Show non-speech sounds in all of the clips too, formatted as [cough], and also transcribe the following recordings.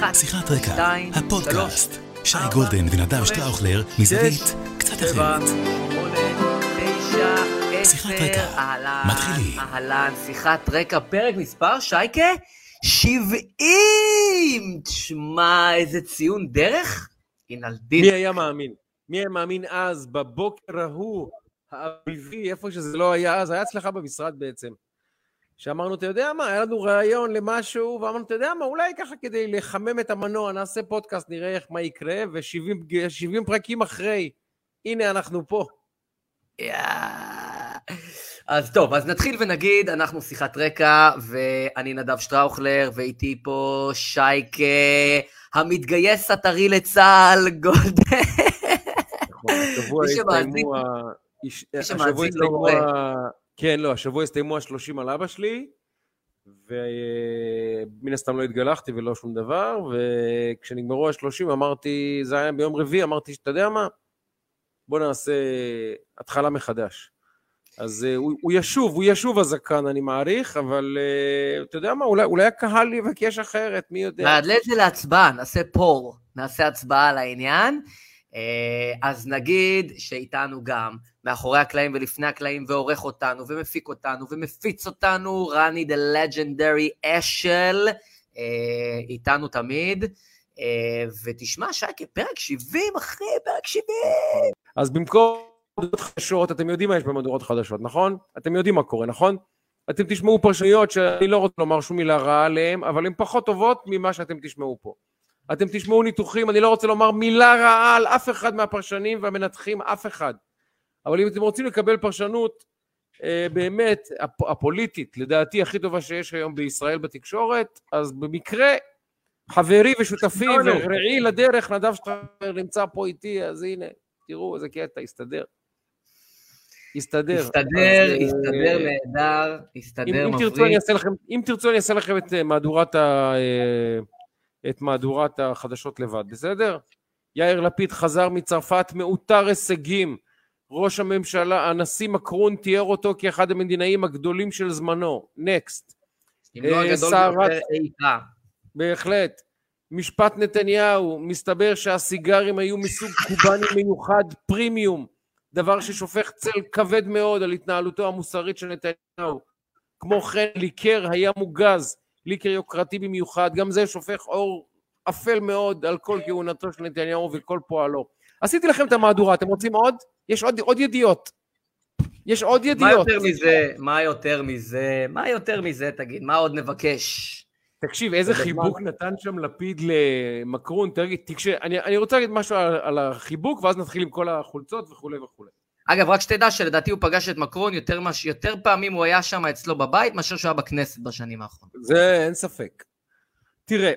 אחת, שיחת רקע, שתיים, הפודקאסט. שלוש, שי ארבע, גולדן ונדב שטראוכלר, מזווית קצת אחרת. שיחת רקע. אהלן, מתחילים. אהלן, שיחת רקע, פרק מספר, שייקה? שבעים! תשמע, איזה ציון דרך? אינלדין. מי היה מאמין? מי היה מאמין אז, בבוקר ההוא, האביבי, איפה שזה לא היה אז, היה אצלך במשרד בעצם. שאמרנו, אתה יודע מה, היה לנו רעיון למשהו, ואמרנו, אתה יודע מה, אולי ככה כדי לחמם את המנוע, נעשה פודקאסט, נראה איך מה יקרה, ו-70 פרקים אחרי, הנה אנחנו פה. יאה. אז טוב, אז נתחיל ונגיד, אנחנו שיחת רקע, ואני נדב שטראוכלר, ואיתי פה שייקה, המתגייס הטרי לצה"ל, גולדן. נכון, השבוע מי שמאזין- הסתיימו כן, לא, השבוע הסתיימו השלושים על אבא שלי, ומן הסתם לא התגלחתי ולא שום דבר, וכשנגמרו השלושים אמרתי, זה היה ביום רביעי, אמרתי, אתה יודע מה? בוא נעשה התחלה מחדש. אז uh, הוא, הוא ישוב, הוא ישוב הזקן, אני מעריך, אבל uh, אתה יודע מה, אולי, אולי הקהל יבקש אחרת, מי יודע. נעלה את זה להצבעה, נעשה פור, נעשה הצבעה על העניין. אה, אז נגיד שאיתנו גם, מאחורי הקלעים ולפני הקלעים, ועורך אותנו, ומפיק אותנו, ומפיץ אותנו, רני דה לג'נדרי אשל, איתנו תמיד. אה, ותשמע, שייקה, פרק 70, אחי, פרק 70. אז במקום מהדורות חדשות, אתם יודעים מה יש במהדורות חדשות, נכון? אתם יודעים מה קורה, נכון? אתם תשמעו פרשנויות שאני לא רוצה לומר שום מילה רעה עליהן, אבל הן פחות טובות ממה שאתם תשמעו פה. אתם תשמעו ניתוחים, אני לא רוצה לומר מילה רעה על אף אחד מהפרשנים והמנתחים, אף אחד. אבל אם אתם רוצים לקבל פרשנות אה, באמת הפ- הפוליטית, לדעתי הכי טובה שיש היום בישראל בתקשורת, אז במקרה חברי ושותפי לא, לא. ורעי לדרך, נדב שטראוכלר נמצא פה איתי, אז הנה, תראו איזה קטע, הסתדר. הסתדר. הסתדר, אה, הסתדר נהדר, הסתדר מבריק. לכם, אם תרצו אני אעשה לכם את אה, מהדורת, ה, אה, את מהדורת החדשות לבד, בסדר? יאיר לפיד חזר מצרפת מעוטר הישגים. ראש הממשלה, הנשיא מקרון תיאר אותו כאחד המדינאים הגדולים של זמנו. נקסט. אם לא אה, הגדול ביותר אי פעם. בהחלט. משפט נתניהו, מסתבר שהסיגרים היו מסוג קובאני מיוחד, פרימיום, דבר ששופך צל כבד מאוד על התנהלותו המוסרית של נתניהו. כמו כן, ליקר היה מוגז, ליקר יוקרתי במיוחד, גם זה שופך אור אפל מאוד על כל כהונתו של נתניהו וכל פועלו. עשיתי לכם את המהדורה, אתם רוצים עוד? יש עוד, עוד ידיעות. יש עוד מה ידיעות. יותר מזה? מה יותר מזה? מה יותר מזה, תגיד? מה עוד נבקש? תקשיב, איזה חיבוק נתן שם לפיד למקרון, תגיד, תקשיב, אני, אני רוצה להגיד משהו על, על החיבוק, ואז נתחיל עם כל החולצות וכולי וכולי. אגב, רק שתדע שלדעתי הוא פגש את מקרון יותר, מש... יותר פעמים הוא היה שם אצלו בבית מאשר שהוא היה בכנסת בשנים האחרונות. זה אין ספק. תראה,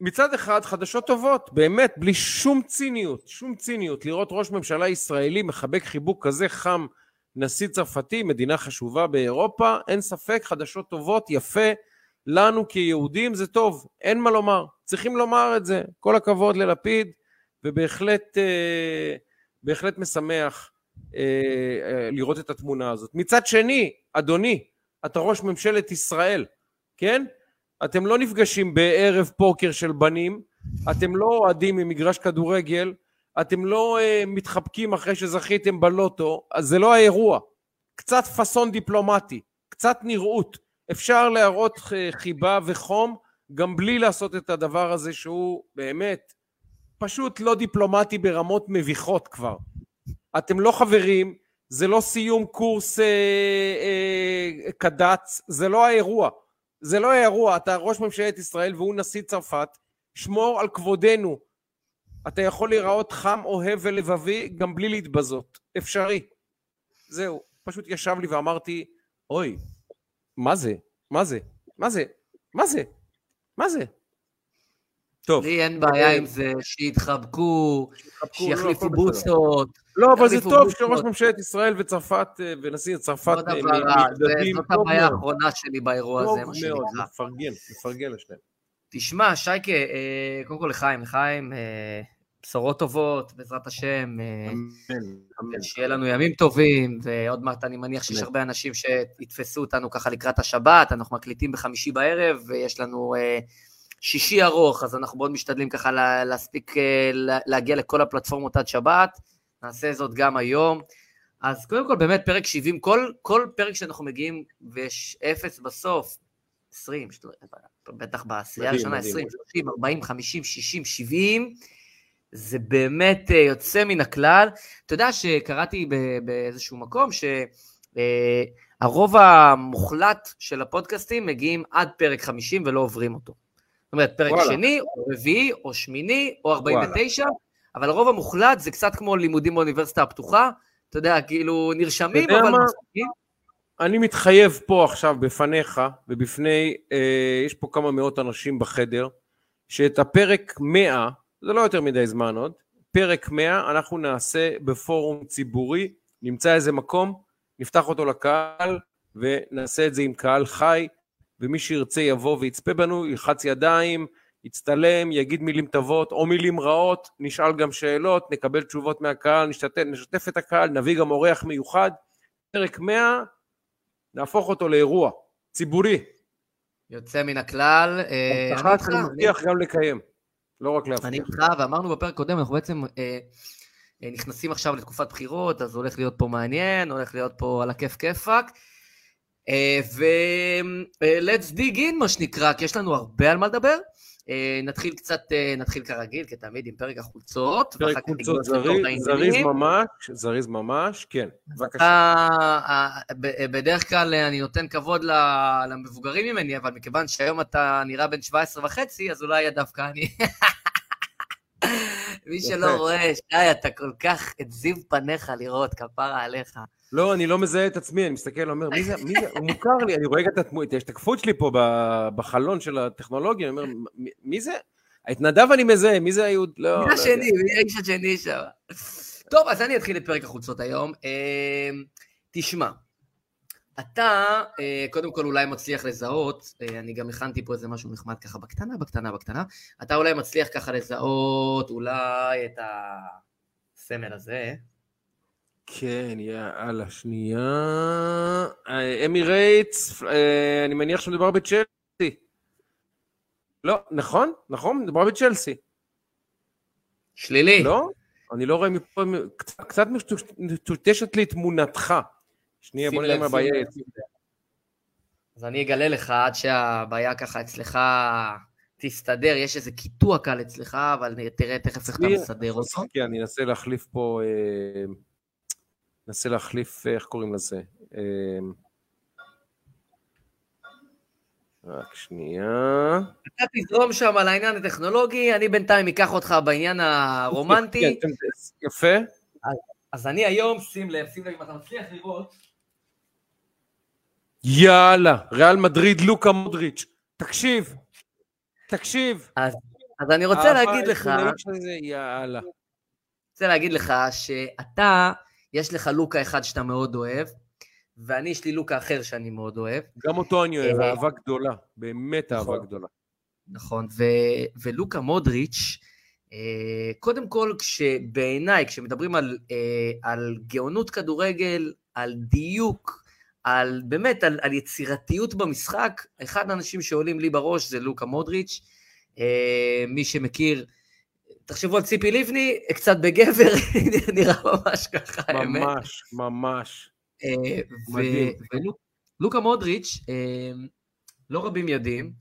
מצד אחד חדשות טובות, באמת, בלי שום ציניות, שום ציניות, לראות ראש ממשלה ישראלי מחבק חיבוק כזה חם, נשיא צרפתי, מדינה חשובה באירופה, אין ספק, חדשות טובות, יפה, לנו כיהודים זה טוב, אין מה לומר, צריכים לומר את זה, כל הכבוד ללפיד, ובהחלט אה, בהחלט משמח לראות את התמונה הזאת. מצד שני, אדוני, אתה ראש ממשלת ישראל, כן? אתם לא נפגשים בערב פוקר של בנים, אתם לא אוהדים ממגרש כדורגל, אתם לא uh, מתחבקים אחרי שזכיתם בלוטו, אז זה לא האירוע. קצת פאסון דיפלומטי, קצת נראות. אפשר להראות אה, חיבה וחום גם בלי לעשות את הדבר הזה שהוא באמת פשוט לא דיפלומטי ברמות מביכות כבר. אתם לא חברים, זה לא סיום קורס אה, אה, קד"צ, זה לא האירוע. זה לא האירוע, אתה ראש ממשלת ישראל והוא נשיא צרפת, שמור על כבודנו. אתה יכול להיראות חם, אוהב ולבבי גם בלי להתבזות. אפשרי. זהו. פשוט ישב לי ואמרתי, אוי, מה זה? מה זה? מה זה? מה זה? מה זה? טוב. לי אין בעיה עם זה, שיתחבקו, שיחליפו לא. בוסות. לא, אבל זה טוב. שראש ממשלת ישראל וצרפת אה, ונשיא צרפת אה, מתגדדים. זאת טוב הבעיה מאוד. האחרונה שלי באירוע הזה, טוב מה מאוד, שנקרא. מפרגן, מפרגן לשניהם. תשמע, שייקה, אה, קודם כל לחיים, לחיים, אה, בשורות טובות, בעזרת השם, אה, אמן, אמן. שיהיה לנו ימים טובים, ועוד מעט אני מניח שיש. הרבה אנשים שיתפסו אותנו ככה לקראת השבת, אנחנו מקליטים בחמישי בערב, ויש לנו אה, שישי ארוך, אז אנחנו מאוד משתדלים ככה לה- להספיק אה, לה- להגיע לכל הפלטפורמות עד שבת, נעשה זאת גם היום. אז קודם כל, באמת, פרק 70, כל, כל פרק שאנחנו מגיעים ויש אפס בסוף, 20, שת- בטח בעשייה הראשונה, מדהים. 20, 30, 40, 50, 60, 70, זה באמת אה, יוצא מן הכלל. אתה יודע שקראתי באיזשהו מקום שהרוב המוחלט של הפודקאסטים מגיעים עד פרק 50 ולא עוברים אותו. זאת אומרת, פרק וואלה. שני, או רביעי, או שמיני, או 49, אבל הרוב המוחלט זה קצת כמו לימודים באוניברסיטה הפתוחה, אתה יודע, כאילו נרשמים, אבל מה? מפסיקים. אני מתחייב פה עכשיו בפניך ובפני, אה, יש פה כמה מאות אנשים בחדר, שאת הפרק 100, זה לא יותר מדי זמן עוד, פרק 100 אנחנו נעשה בפורום ציבורי, נמצא איזה מקום, נפתח אותו לקהל ונעשה את זה עם קהל חי, ומי שירצה יבוא ויצפה בנו, ילחץ ידיים, יצטלם, יגיד מילים טובות או מילים רעות, נשאל גם שאלות, נקבל תשובות מהקהל, נשתתף, נשתף את הקהל, נביא גם אורח מיוחד. פרק 100 נהפוך אותו לאירוע ציבורי. יוצא מן הכלל. אה, אני הבטחה איתך, שאני אני- מבטיח גם לקיים, לא רק להבטיח. אני איתך, ואמרנו בפרק קודם, אנחנו בעצם אה, אה, נכנסים עכשיו לתקופת בחירות, אז הולך להיות פה מעניין, הולך להיות פה על הכיף כיפאק. ו-let's dig in, מה שנקרא, כי יש לנו הרבה על מה לדבר. אה, נתחיל קצת, אה, נתחיל כרגיל, כתמיד, עם פרק החולצות. פרק חולצות זריז. זריז ממש, זריז ממש, כן, בבקשה. אה, בדרך כלל אני נותן כבוד ל- למבוגרים ממני, אבל מכיוון שהיום אתה נראה בן 17 וחצי, אז אולי דווקא אני... [laughs] [laughs] מי שלא. רואה, שי, אתה כל כך את זיו פניך לראות, כפרה עליך. לא, אני לא מזהה את עצמי, אני מסתכל, אומר, מי זה, מי זה, הוא מוכר לי, אני רואה את ההשתקפות שלי פה בחלון של הטכנולוגיה, אני אומר, מי- זה? את נדב אני מזהה, מי זה היהוד? לא, מי לא השני? מי האיש השני שם? טוב, אז אני אתחיל את פרק החולצות היום. אה, תשמע, אתה אה, קודם כל אולי מצליח לזהות, אה, אני גם הכנתי פה איזה משהו נחמד ככה בקטנה, בקטנה, בקטנה, אתה אולי מצליח ככה לזהות אולי את הסמל הזה. כן, יאללה, שנייה. אה, אמירייטס, אה, אני מניח שמדובר בצ'לסי. לא, נכון, נכון, מדובר בצ'לסי. שלילי. לא? אני לא רואה מפה, קצת- קצת מטושטשת לי תמונתך. שנייה, בוא נראה מה הבעיה. אז אני אגלה לך עד שהבעיה ככה אצלך תסתדר, יש איזה קיטוע קל אצלך, אבל תראה תכף איך אתה. מסדר אותו. כן, אני אנסה להחליף פה, אה, אנסה להחליף, איך קוראים לזה? אה, רק שנייה. אתה תזרום שם על העניין הטכנולוגי, אני בינתיים אקח אותך בעניין הרומנטי. כן, יפה. אז אני היום, שים לב, שים לב אם אתה מצליח לראות. יאללה, ריאל מדריד, לוקה מודריץ'. תקשיב, תקשיב. אז אני רוצה להגיד לך, האהבה העיתונאית של זה, יאללה. רוצה להגיד לך שאתה, יש לך לוקה אחד שאתה מאוד אוהב, ואני יש לי לוקה אחר שאני מאוד אוהב. גם אותו אני אוהב, אה, אהבה גדולה. באמת אהבה נכון. גדולה. נכון, ו- ולוקה מודריץ', אה, קודם כל, כשבעיניי, כשמדברים על, אה, על גאונות כדורגל, על דיוק, על באמת, על, על יצירתיות במשחק, אחד האנשים שעולים לי בראש זה לוקה מודריץ'. אה, מי שמכיר, תחשבו על ציפי לבני, קצת בגבר, [laughs] נראה ממש ככה, האמת. ממש, ממש. אה. ולוקה מודריץ', אה, לא רבים יודעים,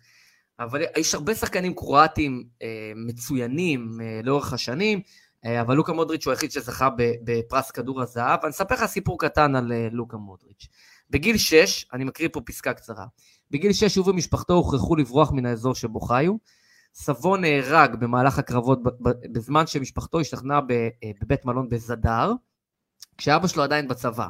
אבל יש הרבה שחקנים קרואטים אה, מצוינים אה, לאורך השנים, אה, אבל לוקה מודריץ' הוא היחיד שזכה בפרס כדור הזהב. ואני אספר לך סיפור קטן על אה, לוקה מודריץ'. בגיל 6, אני מקריא פה פסקה קצרה, בגיל 6 הוא ומשפחתו הוכרחו לברוח מן האזור שבו חיו. סבו נהרג במהלך הקרבות בזמן שמשפחתו השתכנה ב- אה, בבית מלון בזדר, כשאבא שלו עדיין בצבא.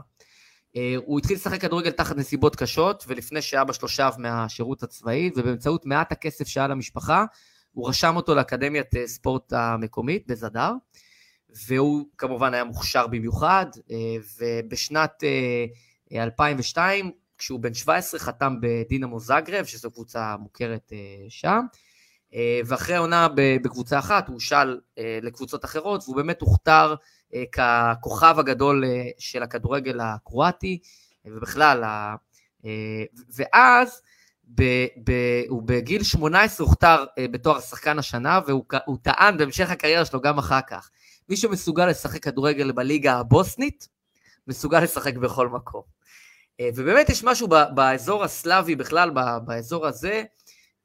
אה, הוא התחיל לשחק כדורגל תחת נסיבות קשות, ולפני שאבא שלו שב מהשירות הצבאי, ובאמצעות מעט הכסף שהיה למשפחה, הוא רשם אותו לאקדמיית אה, ספורט המקומית בזדר, והוא כמובן היה מוכשר במיוחד, ובשנת 2002, כשהוא בן 17, חתם בדינמו זגרב, שזו קבוצה מוכרת אה, שם, אה, ואחרי העונה בקבוצה אחת, הוא הושאל אה, לקבוצות אחרות, והוא באמת הוכתר ככוכב הגדול של הכדורגל הקרואטי, ובכלל, ואז ב- ב- הוא בגיל 18 הוכתר בתואר שחקן השנה, והוא טען בהמשך הקריירה שלו גם אחר כך. מי שמסוגל לשחק כדורגל בליגה הבוסנית, מסוגל לשחק בכל מקום. אה, ובאמת יש משהו באזור הסלאבי בכלל, באזור הזה,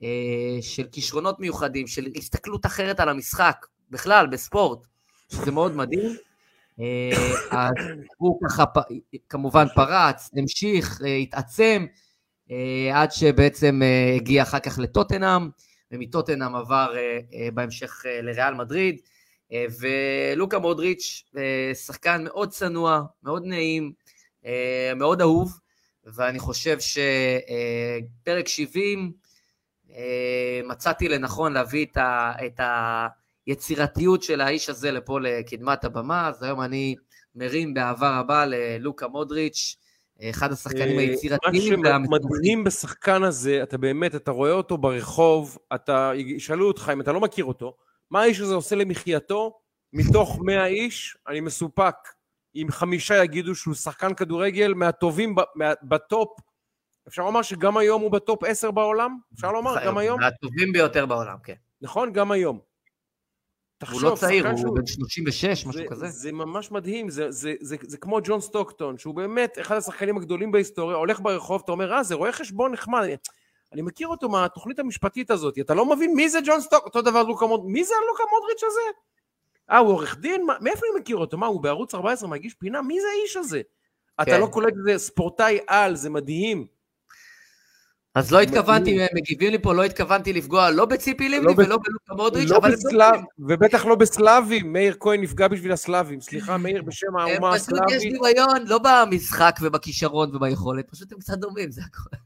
אה, של כישרונות מיוחדים, של הסתכלות אחרת על המשחק, בכלל, בספורט, שזה מאוד מדהים. אה, אז הוא ככה כמובן פרץ, המשיך, התעצם, עד שבעצם הגיע אחר כך לטוטנאם, ומטוטנאם עבר בהמשך לריאל מדריד, ולוקה מודריץ', שחקן מאוד צנוע, מאוד נעים, מאוד אהוב, ואני חושב שפרק 70, אה, מצאתי לנכון להביא את, ה, את היצירתיות של האיש הזה לפה לקדמת הבמה, אז היום אני מרים באהבה רבה ללוקה מודריץ', אחד השחקנים אה, היצירתיים מה. שמדהים בשחקן הזה, אתה באמת, אתה רואה אותו ברחוב, אתה, ישאלו אותך אם אתה לא מכיר אותו, מה האיש הזה עושה למחייתו? מתוך 100 איש, אני מסופק. אם חמישה יגידו שהוא שחקן כדורגל מהטובים ב- מה- בטופ, אפשר לומר שגם היום הוא בטופ 10 בעולם? אפשר לומר, גם היום? מהטובים ביותר בעולם, כן. נכון, גם היום. הוא לא צעיר, הוא שהוא- בן 36, משהו זה, כזה. זה ממש מדהים, זה, זה, זה, זה כמו ג'ון סטוקטון, שהוא באמת אחד השחקנים הגדולים בהיסטוריה, הולך ברחוב, אתה אומר, אה, זה רואה חשבון נחמד, אני, אני מכיר אותו מהתוכנית המשפטית הזאת, אתה לא מבין מי זה ג'ון סטוקטון, אותו דבר לוקה מודריץ', מי זה הלוקה מודריץ' הזה? אה, הוא עורך דין? מה, מאיפה אני מכיר אותו? מה, הוא בערוץ 14 מגיש פינה? מי זה האיש הזה? אתה כן. לא קולט את זה, ספורטאי על, זה מדהים. אז לא התכוונתי, מדהים. הם מגיבים לי פה, לא התכוונתי לפגוע לא בציפי לבני לא ולא בלוקה מודריץ', לא אבל. ובטח לא בסלאבים, מאיר כהן נפגע בשביל הסלאבים, סליחה, מאיר בשם הם האומה פשוט יש הסלאבית. דמיון, לא במשחק ובכישרון וביכולת, פשוט הם קצת דומים, זה הכול.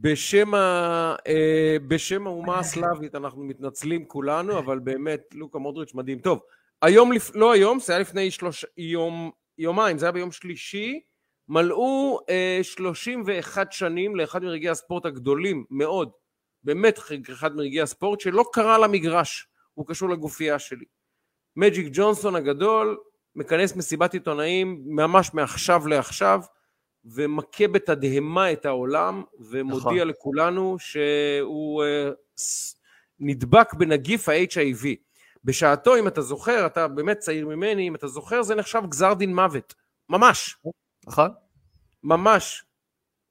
בשם, ה... אה, בשם האומה הסלאבית אנחנו מתנצלים כולנו, אבל באמת, לוקה מודריץ' מדהים. טוב, היום. לא היום, זה היה לפני שלוש... יום... יומיים, זה היה ביום שלישי, מלאו אה, 31 שנים לאחד מרגעי הספורט הגדולים מאוד, באמת אחד מרגעי הספורט, שלא קרה למגרש, הוא קשור לגופייה שלי. מג'יק ג'ונסון הגדול, מכנס מסיבת עיתונאים ממש מעכשיו לעכשיו, ומכה בתדהמה את העולם, ומודיע נכון. לכולנו שהוא אה, נדבק בנגיף ה-HIV. בשעתו, אם אתה זוכר, אתה באמת צעיר ממני, אם אתה זוכר, זה נחשב גזר דין מוות. ממש, נכון? ממש.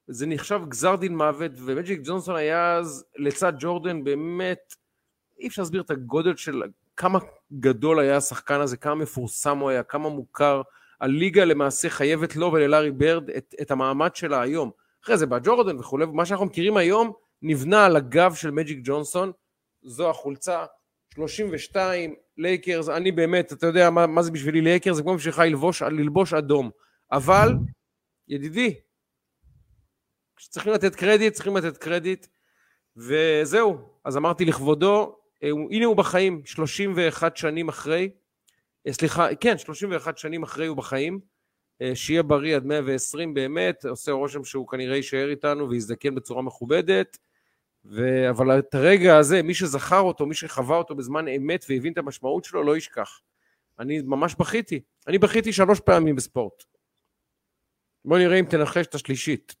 זה נחשב גזר דין מוות, ומג'יק ג'ונסון היה אז לצד ג'ורדן באמת, אי אפשר להסביר את הגודל של כמה גדול היה השחקן הזה, כמה מפורסם הוא היה, כמה מוכר. הליגה למעשה חייבת לו וללארי ברד את, את המעמד שלה היום. אחרי זה בא ג'ורדן וכולי, ומה שאנחנו מכירים היום נבנה על הגב של מג'יק ג'ונסון. זו החולצה, 32, לייקרס, אני באמת, אתה יודע מה, מה זה בשבילי לייקרס, זה כמו בשבילך ללבוש, ללבוש אדום. אבל, ידידי, כשצריכים לתת קרדיט, צריכים לתת קרדיט, וזהו. אז אמרתי לכבודו, אה, הנה הוא בחיים, 31 שנים אחרי, אה, סליחה, כן, 31 שנים אחרי הוא בחיים, אה, שיהיה בריא עד 120 באמת, עושה רושם שהוא כנראה יישאר איתנו ויזדקן בצורה מכובדת, ו... אבל את הרגע הזה, מי שזכר אותו, מי שחווה אותו בזמן אמת והבין את המשמעות שלו, לא ישכח. אני ממש בכיתי. אני בכיתי שלוש פעמים בספורט. בוא נראה אם תנחש את השלישית.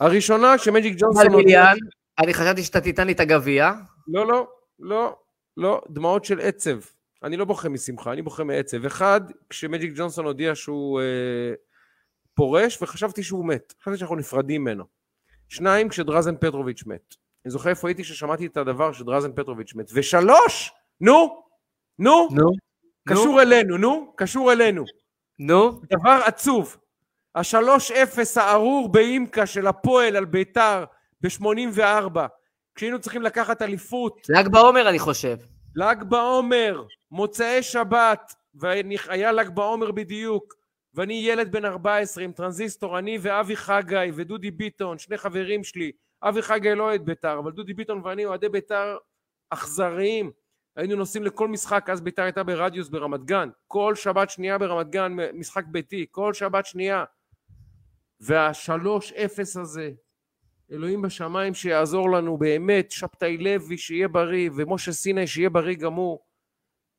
הראשונה, כשמג'יק ג'ונסון... אבל מיליאן, אני חשבתי שאתה תיתן לי את הגביע. לא, לא, לא, לא, דמעות של עצב. אני לא בוכה משמחה, אני בוכה מעצב. אחד, כשמג'יק ג'ונסון הודיע שהוא אה, פורש, וחשבתי שהוא מת. חשבתי שאנחנו נפרדים ממנו. שניים, כשדרזן פטרוביץ' מת. אני זוכר איפה הייתי כששמעתי את הדבר שדרזן פטרוביץ' מת. ושלוש, נו, נו, נו. קשור אלינו, נו, קשור אלינו. נו. דבר עצוב. השלוש אפס הארור באימקה של הפועל על ביתר ב-84, כשהיינו צריכים לקחת אליפות, ל"ג בעומר, אני חושב. ל"ג בעומר, מוצאי שבת, והיה ל"ג בעומר בדיוק, ואני ילד בן 14 עם טרנזיסטור, אני ואבי חגי ודודי ביטון, שני חברים שלי, אבי חגי לא אוהד בית"ר, אבל דודי ביטון ואני אוהדי בית"ר אכזריים. היינו נוסעים לכל משחק, אז בית"ר הייתה ברדיוס ברמת גן, כל שבת שנייה ברמת גן, משחק ביתי, כל שבת שנייה. והשלוש אפס הזה, אלוהים בשמיים שיעזור לנו באמת, שבתאי לוי שיהיה בריא, ומשה סיני שיהיה בריא הוא.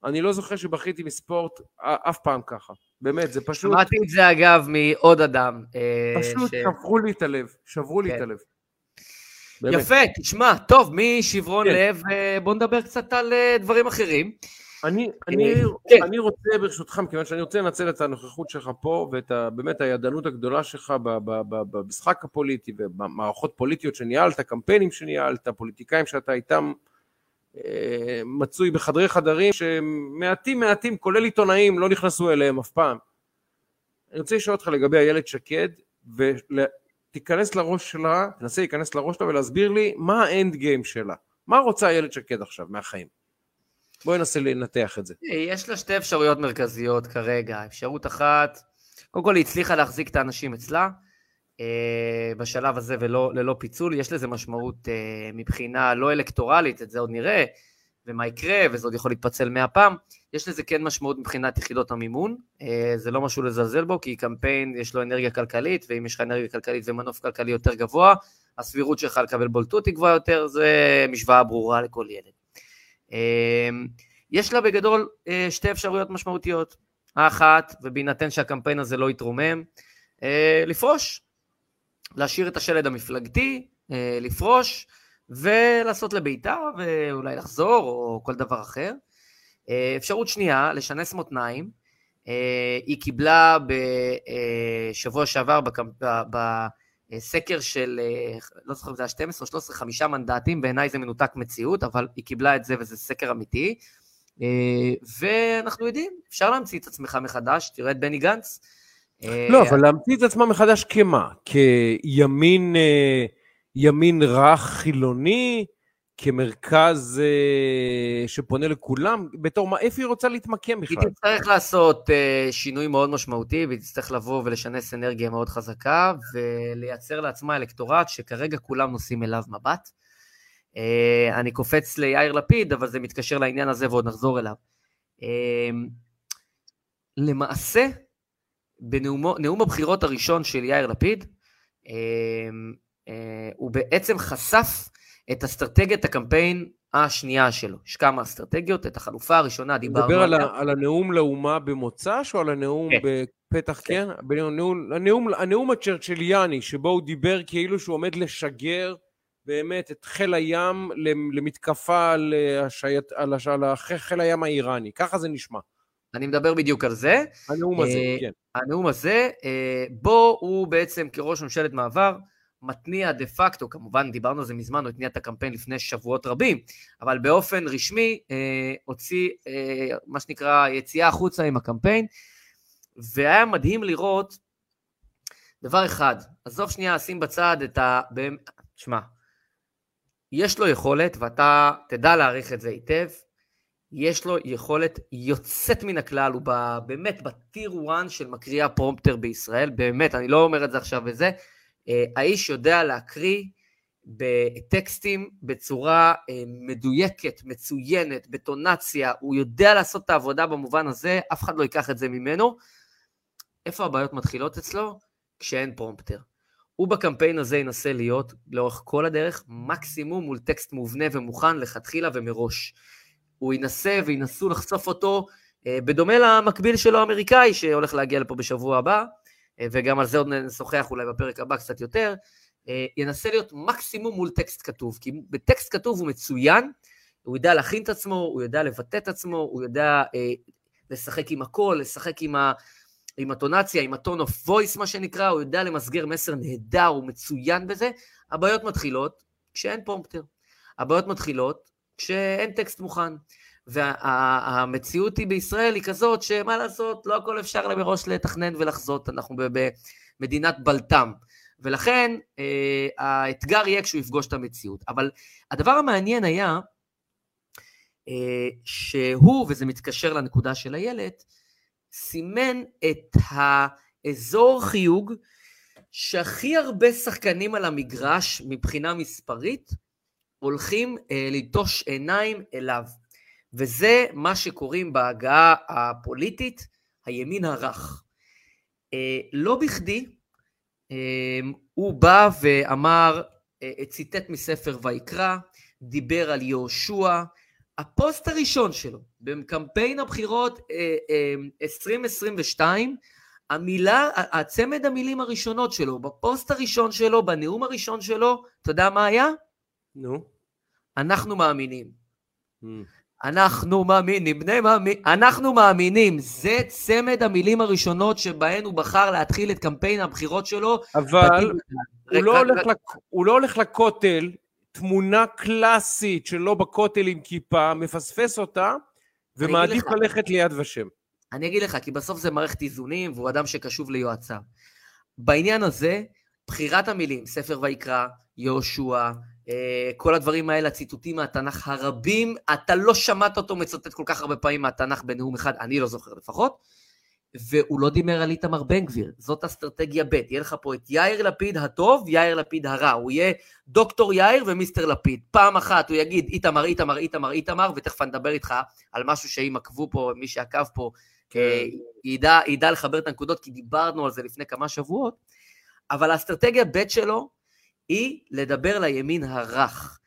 אני לא זוכר שבכיתי מספורט אף פעם ככה. באמת, זה פשוט, שמעתי את זה אגב מעוד אדם. אה, פשוט ש- שברו לי את הלב, שברו לי כן. את הלב. באמת. יפה, תשמע, טוב, משברון כן. לב, אה, בוא נדבר קצת על אה, דברים אחרים. אני, אני, כן. אני רוצה ברשותך, מכיוון שאני רוצה לנצל את הנוכחות שלך פה ואת ה, באמת הידענות הגדולה שלך במשחק הפוליטי ובמערכות פוליטיות שניהלת, קמפיינים שניהלת, פוליטיקאים שאתה איתם מצוי בחדרי חדרים שמעטים מעטים, כולל עיתונאים, לא נכנסו אליהם אף פעם. אני רוצה לשאול אותך לגבי איילת שקד, ותיכנס לראש שלה, תנסה להיכנס לראש שלה ולהסביר לי מה האנד גיים שלה. מה רוצה איילת שקד עכשיו מהחיים? בואי ננסה לנתח את זה. יש לה שתי אפשרויות מרכזיות כרגע. אפשרות אחת, קודם כל היא הצליחה להחזיק את האנשים אצלה אה, בשלב הזה וללא פיצול. יש לזה משמעות אה, מבחינה לא אלקטורלית, את זה עוד נראה, ומה יקרה, וזה עוד יכול להתפצל מאה פעם. יש לזה כן משמעות מבחינת יחידות המימון, אה, זה לא משהו לזלזל בו, כי קמפיין יש לו אנרגיה כלכלית, ואם יש לך אנרגיה כלכלית ומנוף כלכלי יותר גבוה, הסבירות שלך לקבל בולטות היא גבוהה יותר, זה משוואה ברורה לכל ילד. יש לה בגדול אה, שתי אפשרויות משמעותיות. האחת, ובהינתן שהקמפיין הזה לא יתרומם, אה, לפרוש. להשאיר את השלד המפלגתי, אה, לפרוש, ולעשות לביתה, ואולי לחזור, או כל דבר אחר. אפשרות שנייה, לשנס מותניים. היא קיבלה בשבוע שעבר בסקר של, לא זוכר אם זה היה 12 או 13, חמישה מנדטים, בעיניי זה מנותק מציאות, אבל היא קיבלה את זה וזה סקר אמיתי. ואנחנו יודעים, אפשר להמציא את עצמך מחדש, תראה את בני גנץ. לא, אבל להמציא את עצמה מחדש כמה? כימין ימין רך חילוני? כמרכז אה, שפונה לכולם, בתור מה, איפה היא רוצה להתמקם בכלל? היא תצטרך לעשות אה, שינוי מאוד משמעותי, והיא תצטרך לבוא ולשנס אנרגיה מאוד חזקה, ולייצר לעצמה אלקטורט שכרגע כולם נושאים אליו מבט. אה, אני קופץ ליאיר לפיד, אבל זה מתקשר לעניין הזה ועוד נחזור אליו. אה, למעשה, בנאום הבחירות הראשון של יאיר לפיד, אה, אה, הוא בעצם חשף את אסטרטגיית הקמפיין השנייה שלו. יש כמה אסטרטגיות, את החלופה הראשונה דיברנו עליה. אתה מדבר על, על הנאום לאומה במוצ"ש או על הנאום כן. בפתח, כן? כן? הנאום, הנאום, הנאום הצ'רצ'ליאני, שבו הוא דיבר כאילו שהוא עומד לשגר באמת את חיל הים למתקפה על, השייט, על, על חיל הים האיראני. ככה זה נשמע. אני מדבר בדיוק על זה. הנאום הזה, אה, כן. הנאום הזה, אה, בו הוא בעצם כראש ממשלת מעבר, מתניע דה פקטו, כמובן דיברנו על זה מזמן, הוא התניע את הקמפיין לפני שבועות רבים, אבל באופן רשמי אה, הוציא אה, מה שנקרא יציאה החוצה עם הקמפיין, והיה מדהים לראות דבר אחד, עזוב שנייה, שים בצד את ה... שמע, יש לו יכולת, ואתה תדע להעריך את זה היטב, יש לו יכולת יוצאת מן הכלל, הוא באמת בטיר 1 של מקריאי הפרומפטר בישראל, באמת, אני לא אומר את זה עכשיו וזה, אה, האיש יודע להקריא בטקסטים בצורה אה, מדויקת, מצוינת, בטונציה, הוא יודע לעשות את העבודה במובן הזה, אף אחד לא ייקח את זה ממנו. איפה הבעיות מתחילות אצלו? כשאין פרומפטר. הוא בקמפיין הזה ינסה להיות לאורך כל הדרך מקסימום מול טקסט מובנה ומוכן לכתחילה ומראש. הוא ינסה וינסו לחשוף אותו אה, בדומה למקביל שלו האמריקאי שהולך להגיע לפה בשבוע הבא, אה, וגם על זה עוד נשוחח אולי בפרק הבא קצת יותר, אה, ינסה להיות מקסימום מול טקסט כתוב, כי בטקסט כתוב הוא מצוין, הוא יודע להכין את עצמו, הוא יודע לבטא את עצמו, הוא יודע אה, לשחק עם הקול, לשחק עם, ה, עם האינטונציה, עם ה tone of voice מה שנקרא, הוא יודע למסגר מסר נהדר, הוא מצוין בזה. הבעיות מתחילות כשאין פרומפטר. הבעיות מתחילות כשאין טקסט מוכן. והמציאות היא בישראל היא כזאת שמה לעשות, לא הכל אפשר מראש לתכנן ולחזות, אנחנו במדינת בלטם. ולכן אה, האתגר יהיה כשהוא יפגוש את המציאות. אבל הדבר המעניין היה אה, שהוא, וזה מתקשר לנקודה של איילת, סימן את האזור חיוג שהכי הרבה שחקנים על המגרש מבחינה מספרית הולכים אה, עיניים אליו. וזה מה שקוראים בהגעה הפוליטית הימין הרך. אה, לא בכדי, אה, הוא בא ואמר, אה, ציטט מספר ויקרא, דיבר על יהושע, הפוסט הראשון שלו, בקמפיין הבחירות 2022, המילה, הצמד המילים הראשונות שלו, בפוסט הראשון שלו, בנאום הראשון שלו, אתה יודע מה היה? נו. אנחנו מאמינים. Mm. אנחנו מאמינים, בני מאמין, אנחנו מאמינים, זה צמד המילים הראשונות שבהן הוא בחר להתחיל את קמפיין הבחירות שלו. אבל. הוא רק- לא, רק- רק- לק... הוא לא הולך לכותל, תמונה קלאסית שלו בכותל עם כיפה, מפספס אותה, ומעדיף. ללכת ליד ושם. אני אגיד לך, כי בסוף זה מערכת איזונים, והוא אדם שקשוב ליועציו. בעניין הזה, בחירת המילים, ספר ויקרא, יהושע, כל הדברים האלה, הציטוטים מהתנ"ך הרבים, אתה לא שמעת אותו מצטט כל כך הרבה פעמים מהתנ"ך בנאום אחד, אני לא זוכר לפחות, והוא לא דיבר על איתמר בן גביר, זאת אסטרטגיה ב', יהיה לך פה את יאיר לפיד הטוב, יאיר לפיד הרע, הוא יהיה דוקטור יאיר ומיסטר לפיד. פעם אחת הוא יגיד איתמר, איתמר, איתמר, איתמר, ותכף אני אדבר איתך על משהו שאם עקבו פה, מי שעקב פה, אה, ידע, ידע לחבר את הנקודות, כי דיברנו על זה לפני כמה שבועות, אבל האסטרטגיה ב' שלו היא לדבר לימין הרך.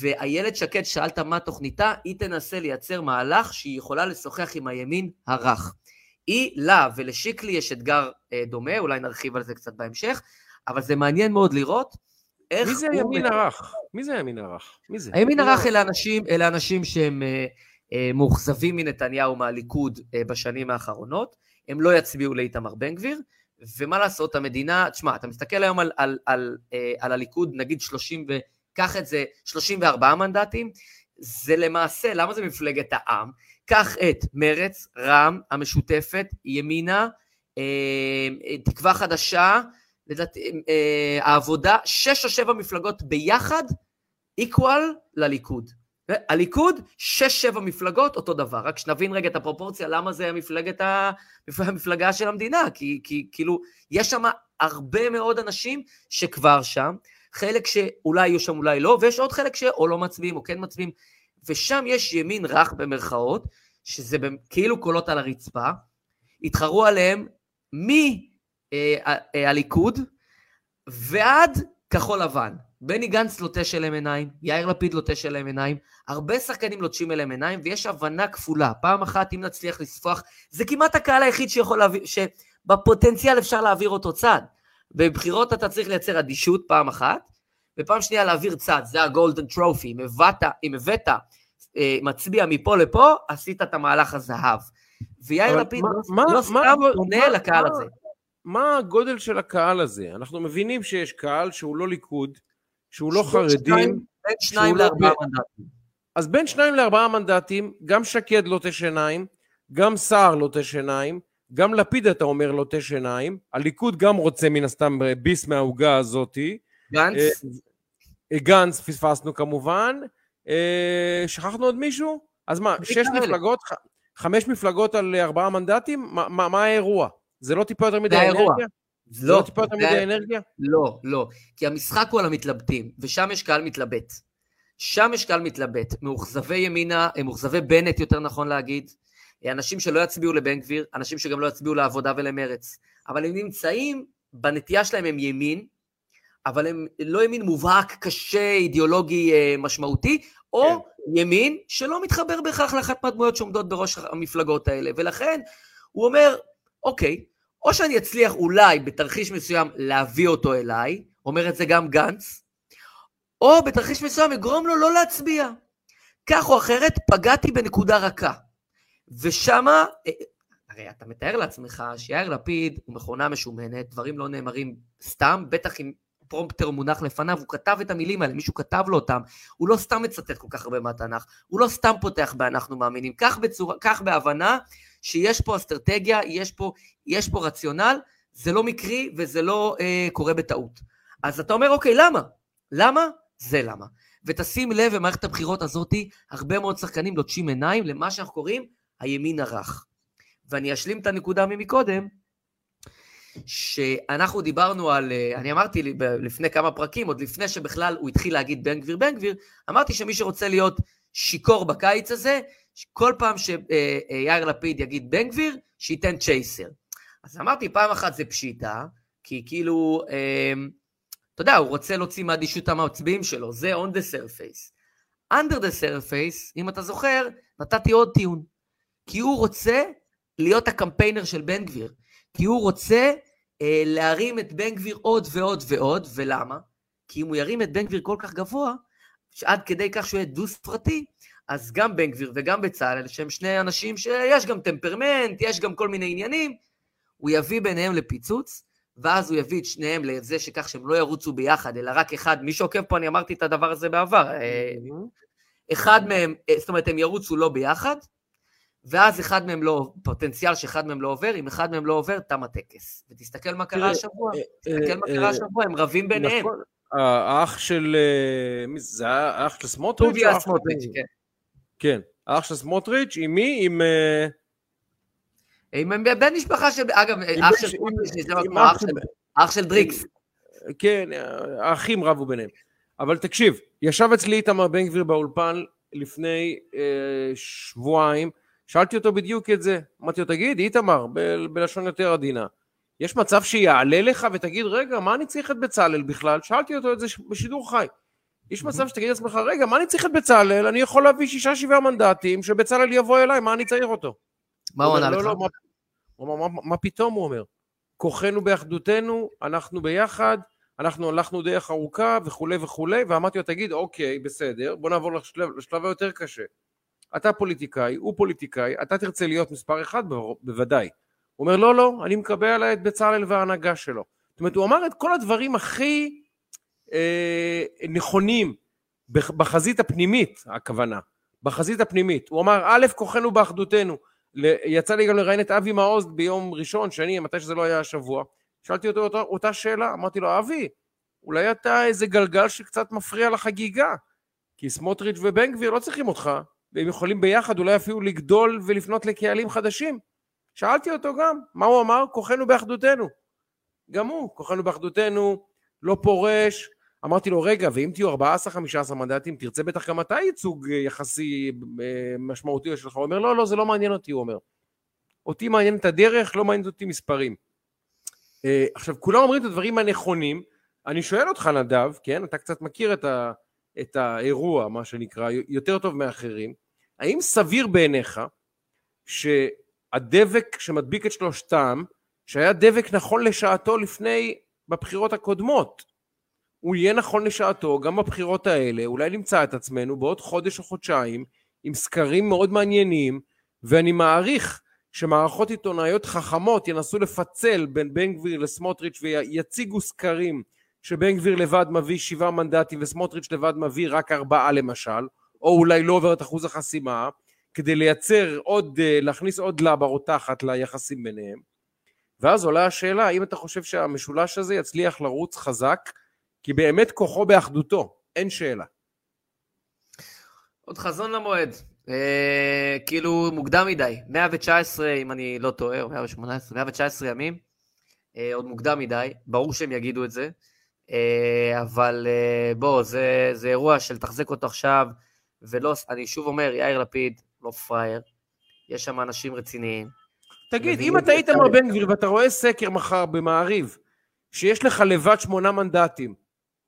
ואיילת שקד, שאלת מה תוכניתה, היא תנסה לייצר מהלך שהיא יכולה לשוחח עם הימין הרך. היא, לה ולשיקלי יש אתגר אה, דומה, אולי נרחיב על זה קצת בהמשך, אבל זה מעניין מאוד לראות איך מי זה הימין הרך? מי זה הימין הרך? מי זה? הימין הרך אלה אנשים, אלה אנשים שהם אה, אה, מאוכזבים מנתניהו מהליכוד אה, בשנים האחרונות, הם לא יצביעו לאיתמר בן גביר, ומה לעשות, המדינה, תשמע, אתה מסתכל היום על, על, על, אה, על הליכוד, נגיד 30 ו... קח את זה, 34 מנדטים, זה למעשה, למה זה מפלגת העם? קח את מרץ, רע"מ, המשותפת, ימינה, אה, אה, תקווה חדשה, לדעתי, העבודה, שש או שבע מפלגות ביחד, equal לליכוד. הליכוד, שש, שבע מפלגות, אותו דבר. רק שנבין רגע את הפרופורציה, למה זה המפלגת ה... המפלגה של המדינה. כי, כי כאילו, יש שם הרבה מאוד אנשים שכבר שם, חלק שאולי יהיו שם, אולי לא, ויש עוד חלק שאו לא מצביעים או כן מצביעים, ושם יש ימין רך במרכאות, שזה כאילו קולות על הרצפה, התחרו עליהם מהליכוד ועד כחול לבן. בני גנץ לוטש אליהם עיניים, יאיר לפיד לוטש אליהם עיניים, הרבה שחקנים לוטשים אליהם עיניים, ויש הבנה כפולה. פעם אחת, אם נצליח לספוח, זה כמעט הקהל היחיד שיכול להעביר, שבפוטנציאל אפשר להעביר אותו צד. בבחירות אתה צריך לייצר אדישות פעם אחת, ופעם שנייה להעביר צד, זה הגולדן טרופי. אם הבאת, אם הבאת אה, מצביע מפה לפה, עשית את המהלך הזהב. ויאיר לפיד מה- לא, מה- לא סתם עונה לקהל מה- הזה. מה הגודל של הקהל הזה? אנחנו מבינים שיש קהל שהוא לא ליכוד, שהוא לא שניים- בין שניים לא לארבעה מנדטים. אז בין שניים לארבעה מנדטים, גם שקד לוטש עיניים, גם סער לוטש עיניים, גם לפיד אתה אומר לוטש עיניים, הליכוד גם רוצה מן הסתם ביס מהעוגה הזאתי, גנץ, אה, גנץ פספסנו כמובן, אה, שכחנו עוד מישהו? אז מה, שש אלה. מפלגות, חמש מפלגות על ארבעה מנדטים? מה- מה מה האירוע? זה לא טיפה יותר מדי. אנרגיה? זה לא טיפה יותר מדי אנרגיה? לא, לא. כי המשחק הוא על המתלבטים, ושם יש קהל מתלבט. שם יש קהל מתלבט. מאוכזבי ימינה, אה, מאוכזבי בנט, יותר נכון להגיד. אה, אנשים שלא יצביעו לבן גביר, אנשים שגם לא יצביעו לעבודה ולמרץ. אבל הם נמצאים, בנטייה שלהם הם ימין, אבל הם לא ימין מובהק, קשה, אידיאולוגי אה, משמעותי, או כן. ימין שלא מתחבר בהכרח לאחת מהדמויות שעומדות בראש המפלגות האלה. ולכן הוא אומר, אוקיי, או שאני אצליח אולי בתרחיש מסוים להביא אותו אליי, אומר את זה גם גנץ, או בתרחיש מסוים אגרום לו לא להצביע. כך או אחרת, פגעתי בנקודה רכה. ושמה, אה, הרי אתה מתאר לעצמך שיאיר לפיד הוא מכונה משומנת, דברים לא נאמרים סתם, בטח אם פרומפטר מונח לפניו, הוא כתב את המילים האלה, מישהו כתב לו אותם, הוא לא סתם מצטט כל כך הרבה מהתנ"ך, הוא לא סתם פותח ב"אנחנו מאמינים", כך, בצורה, כך בהבנה שיש פה אסטרטגיה, יש פה, יש פה רציונל, זה לא מקרי וזה לא אה, קורה בטעות. אז אתה אומר, אוקיי, למה? למה? זה למה. ותשים לב, במערכת הבחירות הזאת, הרבה מאוד שחקנים לוטשים עיניים למה שאנחנו קוראים הימין הרך. ואני אשלים את הנקודה ממקודם, שאנחנו דיברנו על, אה, אני אמרתי לפני כמה פרקים, עוד לפני שבכלל הוא התחיל להגיד בן גביר, בן גביר, אמרתי שמי שרוצה להיות שיכור בקיץ הזה, כל פעם שיאיר לפיד יגיד בן גביר, שייתן צ'ייסר. אז אמרתי, פעם אחת זה פשיטה, כי כאילו, אה, אתה יודע, הוא רוצה להוציא מאדישות המצביעים שלו, זה on the surface. under the surface, אם אתה זוכר, נתתי עוד טיעון. כי הוא רוצה להיות הקמפיינר של בן גביר. כי הוא רוצה אה, להרים את בן גביר עוד ועוד ועוד, ולמה? כי אם הוא ירים את בן גביר כל כך גבוה, שעד כדי כך שהוא יהיה דו-ספרתי, אז גם בן גביר וגם בצלאל, שהם שני אנשים שיש גם טמפרמנט, יש גם כל מיני עניינים, הוא יביא ביניהם לפיצוץ, ואז הוא יביא את שניהם לזה שכך שהם לא ירוצו ביחד, אלא רק אחד, מי שעוקב פה, אני אמרתי את הדבר הזה בעבר, אה, אחד מהם, אה, זאת אומרת, הם ירוצו לא ביחד, ואז אחד מהם לא, פוטנציאל שאחד מהם לא עובר, אם אחד מהם לא עובר, תם הטקס. ותסתכל מה קרה השבוע, תסתכל מה קרה השבוע, הם רבים ביניהם. נכון, האח של, מי זה, זה האח של סמוטריץ'? טוביה סמוטריץ', כן. כן, האח של סמוטריץ', עם מי? עם... עם בן משפחה של, אגב, אח של סמוטריץ', אח של דריקס. כן, האחים רבו ביניהם. אבל תקשיב, ישב אצלי איתמר בן גביר באולפן לפני אה, שבועיים, שאלתי אותו בדיוק את זה. אמרתי לו, תגיד, איתמר, ב- בלשון יותר עדינה, יש מצב שיעלה לך ותגיד, רגע, מה אני צריך את בצלאל בכלל? שאלתי אותו את זה בשידור חי. יש מצב שתגיד לעצמך, רגע, מה אני צריך את בצלאל? אני יכול להביא שישה שבעה מנדטים, שבצלאל יבוא אליי, מה אני צריך אותו? מה הוא ענה לא, לך? לא, מה, הוא אמר, מה, מה פתאום, הוא אומר? כוחנו באחדותנו, אנחנו ביחד, אנחנו הלכנו דרך ארוכה וכולי וכולי, ואמרתי לו, תגיד, אוקיי, בסדר, בוא נעבור לשלב, לשלב היותר קשה. אתה פוליטיקאי, הוא פוליטיקאי, אתה תרצה להיות מספר אחד, בו- בוודאי. הוא אומר, לא, לא, אני מקבל עליי את בצלאל וההנהגה שלו. זאת אומרת, הוא אמר את כל הדברים הכי אה, נכונים בח- בחזית הפנימית, הכוונה. בחזית הפנימית. הוא אמר, א', כוחנו באחדותנו. יצא לי גם לראיין את אבי מעוז ביום ראשון, שני, מתי שזה לא היה השבוע. שאלתי אותו אותה, אותה שאלה, אמרתי לו, אבי, אולי אתה איזה גלגל שקצת מפריע לחגיגה. כי סמוטריץ' ובן גביר לא צריכים אותך, והם יכולים ביחד אולי אפילו לגדול ולפנות לקהלים חדשים. שאלתי אותו גם, מה הוא אמר? כוחנו באחדותנו. גם הוא, כוחנו באחדותנו, לא פורש. אמרתי לו, רגע, ואם תהיו 14-15 מנדטים, תרצה בטח גם אתה ייצוג אה, יחסי אה, משמעותי שלך. הוא אומר, לא, לא, זה לא מעניין אותי, הוא אומר. אותי מעניין את הדרך, לא מעניין אותי מספרים. אה, עכשיו, כולם אומרים את הדברים הנכונים. אני שואל אותך, נדב, כן? אתה קצת מכיר את, ה, את האירוע, מה שנקרא, יותר טוב מאחרים. האם סביר בעיניך שהדבק שמדביק את שלושתם, שהיה דבק נכון לשעתו לפני, בבחירות הקודמות, הוא יהיה נכון לשעתו גם בבחירות האלה, אולי נמצא את עצמנו בעוד חודש או חודשיים עם סקרים מאוד מעניינים, ואני מעריך שמערכות עיתונאיות חכמות ינסו לפצל בין בן גביר לסמוטריץ' ויציגו סקרים שבן גביר לבד מביא שבעה מנדטים וסמוטריץ' לבד מביא רק ארבעה למשל, או אולי לא עובר את אחוז החסימה, כדי לייצר עוד, אה, להכניס עוד לבה רותחת ליחסים ביניהם. ואז עולה השאלה, האם אתה חושב שהמשולש הזה יצליח לרוץ חזק, כי באמת כוחו באחדותו, אין שאלה. עוד חזון למועד. אה, כאילו מוקדם מדי. 119, אם אני לא טועה, או 118, 119 ימים. אה, עוד מוקדם מדי. ברור שהם יגידו את זה. אה, אבל אה, בוא, זה, זה אירוע של תחזק אותו עכשיו, ולא, אני שוב אומר, יאיר לפיד, לא פראייר. יש שם אנשים רציניים. תגיד, אם את אתה היית. מר בן גביר ואתה רואה סקר מחר במעריב, שיש לך לבד שמונה מנדטים,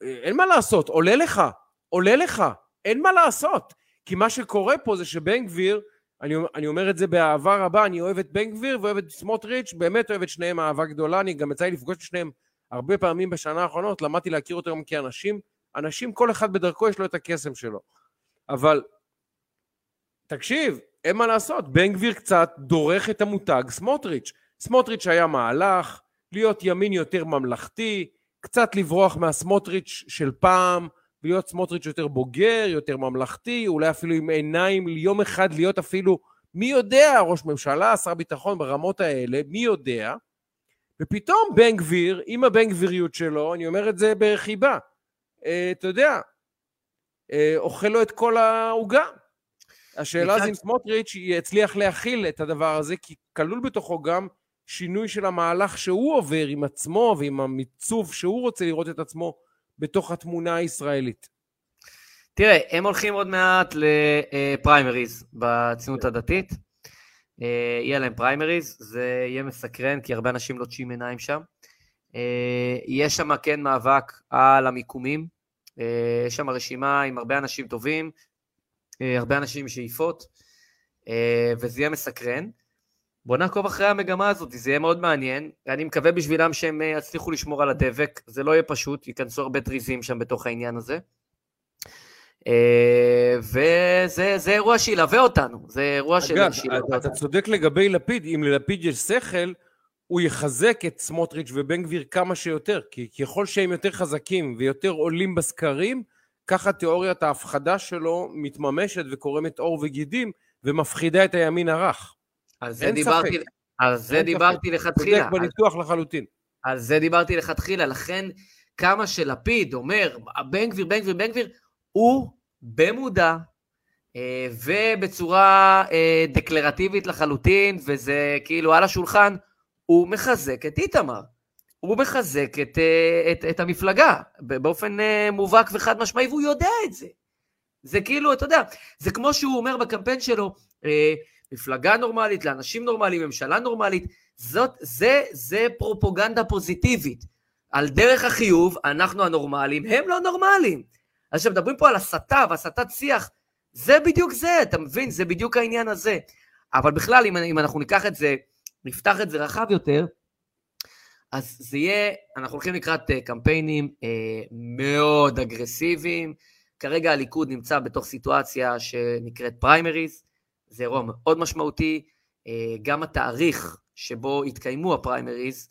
אה, אין מה לעשות, עולה לך, עולה לך, אין מה לעשות. כי מה שקורה פה זה שבן גביר, אני, אני אומר את זה באהבה רבה, אני אוהב את בן גביר ואוהב את סמוטריץ', באמת אוהב את שניהם אהבה גדולה, אני גם יצא לי לפגוש את שניהם הרבה פעמים בשנה האחרונות, למדתי להכיר אותם כאנשים, אנשים, כל אחד בדרכו יש לו את הקסם שלו. אבל תקשיב, אין מה לעשות, בן גביר קצת דורך את המותג סמוטריץ'. סמוטריץ' היה מהלך, להיות ימין יותר ממלכתי, קצת לברוח מהסמוטריץ' של פעם, להיות סמוטריץ' יותר בוגר, יותר ממלכתי, אולי אפילו עם עיניים, יום אחד להיות אפילו, מי יודע, ראש ממשלה, שר ביטחון ברמות האלה, מי יודע? ופתאום בן גביר, עם הבן גביריות שלו, אני אומר את זה בחיבה, אה, אתה יודע, אוכל לו את כל העוגה. השאלה מצד- זה אם סמוטריץ' יצליח להכיל את הדבר הזה, כי כלול בתוכו גם שינוי של המהלך שהוא עובר עם עצמו ועם המיצוב שהוא רוצה לראות את עצמו בתוך התמונה הישראלית. תראה, הם הולכים עוד מעט לפריימריז בציונות הדתית. אה, יהיה להם פריימריז, זה יהיה מסקרן, כי הרבה אנשים לוטשים עיניים שם. אה, יש שם כן מאבק על המיקומים. אה, יש שם רשימה עם הרבה אנשים טובים, אה, הרבה אנשים עם שאיפות, אה, וזה יהיה מסקרן. בוא נעקוב אחרי המגמה הזאת, זה יהיה מאוד מעניין. אני מקווה בשבילם שהם יצליחו לשמור על הדבק, זה לא יהיה פשוט, ייכנסו הרבה טריזים שם בתוך העניין הזה. וזה זה אירוע שילווה אותנו, זה אירוע של- אגב, שילווה אתה אותנו. צודק לגבי לפיד, אם ללפיד יש שכל, הוא יחזק את סמוטריץ' ובן גביר כמה שיותר, כי ככל שהם יותר חזקים ויותר עולים בסקרים, ככה תיאוריית ההפחדה שלו מתממשת וקורמת עור וגידים ומפחידה את הימין הרך. על זה דיברתי, ספק. על זה. דיברתי לכתחילה. צודק בניתוח לחלוטין. על זה דיברתי לכתחילה, לכן כמה שלפיד אומר, בן גביר, בן גביר, בן גביר, הוא במודע אה, ובצורה אה, דקלרטיבית לחלוטין, וזה כאילו על השולחן, הוא מחזק את איתמר. הוא מחזק את, אה, את, את המפלגה באופן אה, מובהק וחד משמעי, והוא יודע את זה. זה כאילו, אתה יודע, זה כמו שהוא אומר בקמפיין שלו, אה, מפלגה נורמלית, לאנשים נורמליים, ממשלה נורמלית, זאת, זה, זה פרופוגנדה פוזיטיבית. על דרך החיוב, אנחנו הנורמלים, הם לא נורמלים. אז כשמדברים פה על הסתה והסתת שיח, זה בדיוק זה, אתה מבין? זה בדיוק העניין הזה. אבל בכלל, אם, אם אנחנו ניקח את זה, נפתח את זה רחב יותר, אז זה יהיה, אנחנו הולכים לקראת אה, קמפיינים אה, מאוד אגרסיביים. כרגע הליכוד נמצא בתוך סיטואציה שנקראת פריימריז, זה אירוע מאוד משמעותי. אה, גם התאריך שבו התקיימו הפריימריז,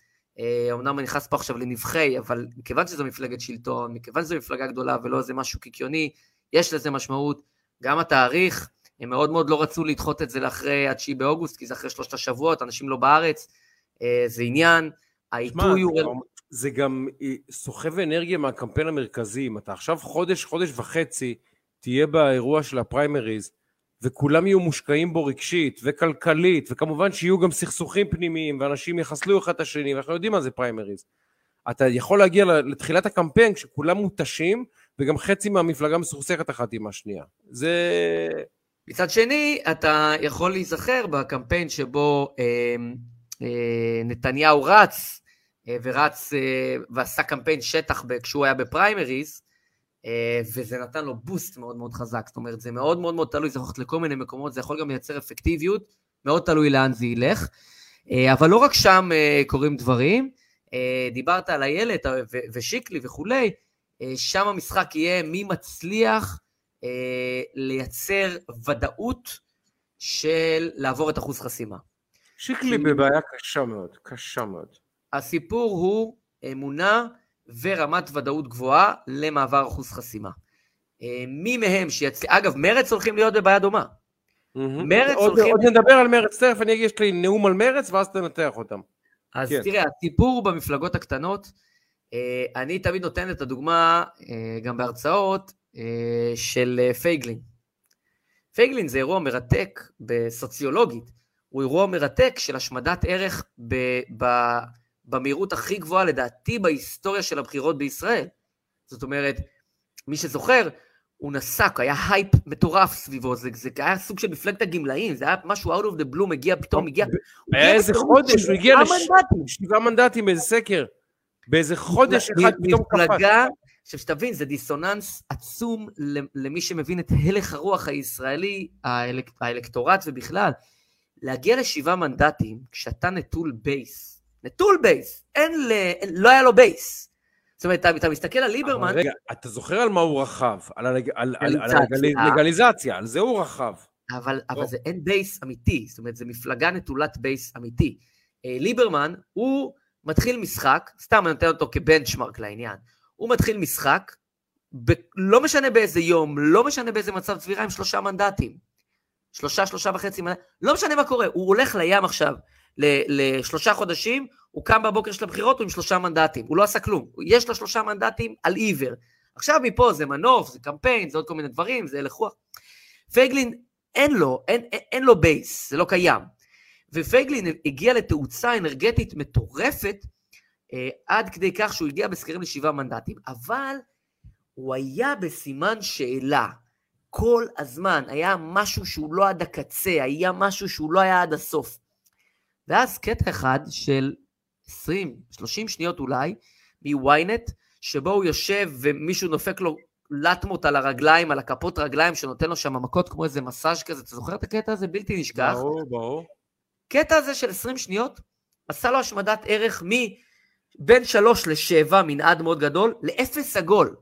אמנם אני נכנס פה עכשיו לנבחי, אבל מכיוון שזו מפלגת שלטון, מכיוון שזו מפלגה גדולה ולא איזה משהו קיקיוני, יש לזה משמעות. גם התאריך, הם מאוד מאוד לא רצו לדחות את זה לאחרי ה-9 באוגוסט, כי זה אחרי שלושת השבועות, אנשים לא בארץ, אה, זה עניין. העיתוי הוא... זה גם- זה גם אה, סוחב אנרגיה מהקמפיין המרכזי. אם אתה עכשיו חודש, חודש וחצי, תהיה באירוע של הפריימריז, וכולם יהיו מושקעים בו רגשית וכלכלית, וכמובן שיהיו גם סכסוכים פנימיים, ואנשים יחסלו אחד את השני, ואנחנו יודעים מה זה פריימריז. אתה יכול להגיע לתחילת הקמפיין כשכולם מותשים, וגם חצי מהמפלגה מסוכסכת אחת עם השנייה. זה... מצד שני, אתה יכול להיזכר בקמפיין שבו אה, אה, נתניהו רץ, אה, ורץ אה, ועשה קמפיין שטח כשהוא היה בפריימריז, אה, וזה נתן לו בוסט מאוד מאוד חזק. זאת אומרת, זה מאוד מאוד מאוד תלוי, זה יכול לכל מיני מקומות, זה יכול גם לייצר אפקטיביות, מאוד תלוי לאן זה ילך. אה, אבל לא רק שם אה, קורים דברים, אה, דיברת על איילת אה, ושיקלי וכולי, אה, שם המשחק יהיה מי מצליח לייצר ודאות של לעבור את אחוז חסימה. שיקלי בבעיה קשה מאוד, קשה מאוד. הסיפור הוא אמונה ורמת ודאות גבוהה למעבר אחוז חסימה. אה, מי מהם שיצליח, אגב, מרץ הולכים להיות בבעיה דומה. עוד, הולכים- עוד נדבר על מרץ, תכף אני אגיד, יש לי נאום על מרץ, ואז תנתח אותם. אז כן. תראה, הסיפור במפלגות הקטנות, אה, אני תמיד נותן את הדוגמה, אה, גם בהרצאות, אה, של אה, פייגלין. פייגלין זה אירוע מרתק בסוציולוגית, הוא אירוע מרתק של השמדת ערך ב, ב, במהירות הכי גבוהה לדעתי בהיסטוריה של הבחירות בישראל. זאת אומרת, מי שזוכר, הוא נסק, היה הייפ מטורף סביבו, זה, זה היה סוג של מפלגת הגמלאים, זה היה משהו out of the blue, מגיע פתאום, הגיע... הוא היה איזה חודש, הוא הגיע שבעה לש- מנדטים. באיזה סקר. באיזה חודש אחד פתאום קפץ. מפלגה, עכשיו שתבין, זה דיסוננס עצום למי שמבין את הלך הרוח הישראלי, האלק, האלקטורט ובכלל. להגיע לשבעה מנדטים כשאתה נטול בייס, נטול בייס, אין ל... לא היה לו בייס. זאת אומרת, אתה, אתה מסתכל על ליברמן, אבל רגע, אתה זוכר על מה הוא רכב? על הלג- על- על- על. הלגליזציה, על זה הוא רכב. אבל, אבל לא. זה אין בייס אמיתי, זאת אומרת, זו מפלגה נטולת בייס אמיתי. אה, ליברמן, הוא מתחיל משחק, סתם אני נותן אותו כ benchmark לעניין, הוא מתחיל משחק, ב, לא משנה באיזה יום, לא משנה באיזה מצב צבירה, עם שלושה מנדטים. שלושה, שלושה וחצי מנדטים, לא משנה מה קורה, הוא הולך לים עכשיו לשלושה חודשים, הוא קם בבוקר של הבחירות, הוא עם שלושה מנדטים, הוא לא עשה כלום, יש לו שלושה מנדטים על עיוור. עכשיו מפה זה מנוף, זה קמפיין, זה עוד כל מיני דברים, זה הלך רוח. פייגלין אין לו, אין, אין, אין לו בייס, זה לא קיים. ופייגלין הגיע לתאוצה אנרגטית מטורפת, עד כדי כך שהוא הגיע בסקרים לשבעה מנדטים, אבל הוא היה בסימן שאלה. כל הזמן היה משהו שהוא לא עד הקצה, היה משהו שהוא לא היה עד הסוף. ואז קטע אחד של 20, 30 שניות אולי, מוויינט, שבו הוא יושב ומישהו נופק לו לטמות על הרגליים, על הכפות רגליים, שנותן לו שם מכות כמו איזה מסאז' כזה, אתה זוכר את הקטע הזה? בלתי נשכח. ברור, ברור. קטע הזה של 20 שניות עשה לו השמדת ערך מבין 3 ל-7, מנעד מאוד גדול, לאפס עגול,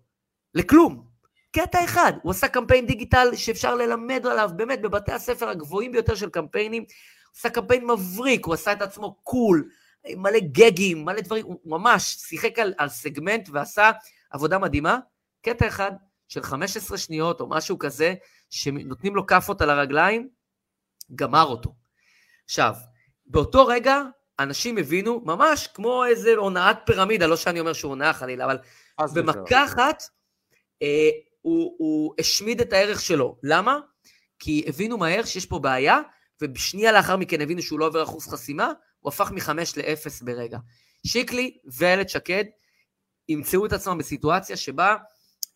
לכלום. קטע אחד, הוא עשה קמפיין דיגיטל שאפשר ללמד עליו, באמת, בבתי הספר הגבוהים ביותר של קמפיינים, הוא עשה קמפיין מבריק, הוא עשה את עצמו קול, מלא גגים, מלא דברים, הוא ממש שיחק על, על סגמנט ועשה עבודה מדהימה. קטע אחד של 15 שניות או משהו כזה, שנותנים לו כאפות על הרגליים, גמר אותו. עכשיו, באותו רגע אנשים הבינו, ממש כמו איזה הונאת פירמידה, לא שאני אומר שהוא הונאה חלילה, אבל במכה אחת אה, הוא, הוא השמיד את הערך שלו. למה? כי הבינו מהר שיש פה בעיה, ובשנייה לאחר מכן הבינו שהוא לא עובר אחוז חסימה, הוא הפך מחמש לאפס ברגע. שיקלי ואיילת שקד ימצאו את עצמם בסיטואציה שבה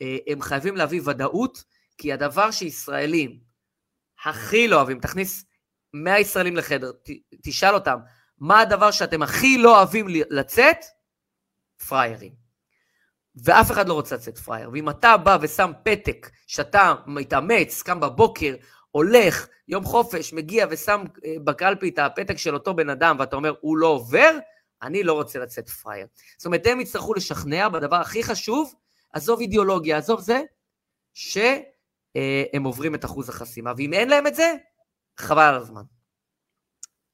אה, הם חייבים להביא ודאות, כי הדבר שישראלים הכי לא אוהבים, תכניס 100 ישראלים לחדר, ת, תשאל אותם, מה הדבר שאתם הכי לא אוהבים לצאת? פריירים. ואף אחד לא רוצה לצאת פרייר. ואם אתה בא ושם פתק שאתה מתאמץ, קם בבוקר, הולך, יום חופש, מגיע ושם אה, בקלפי את הפתק של אותו בן אדם, ואתה אומר, הוא לא עובר, אני לא רוצה לצאת פרייר. זאת אומרת, הם יצטרכו לשכנע בדבר הכי חשוב, עזוב אידיאולוגיה, עזוב זה, שהם אה, עוברים את אחוז החסימה. ואם אין להם את זה, חבל על הזמן.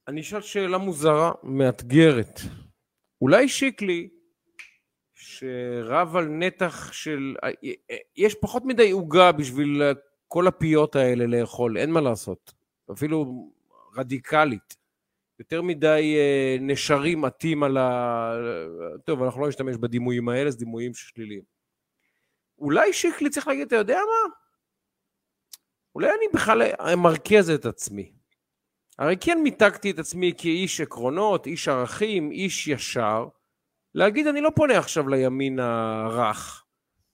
אני אשאל שאלה מוזרה, מאתגרת. אולי שיקלי, שרב על נתח של... יש פחות מדי עוגה בשביל כל הפיות האלה לאכול, אין מה לעשות. אפילו רדיקלית. יותר מדי אה, נשרים עטים על ה... טוב, אנחנו לא נשתמש בדימויים האלה, זה דימויים שליליים. אולי שיקלי צריך להגיד, אתה יודע מה? אולי אני בכלל מרכז את עצמי. הרי כן מיתגתי את עצמי כאיש עקרונות, איש ערכים, איש ישר, להגיד אני לא פונה עכשיו לימין הרך,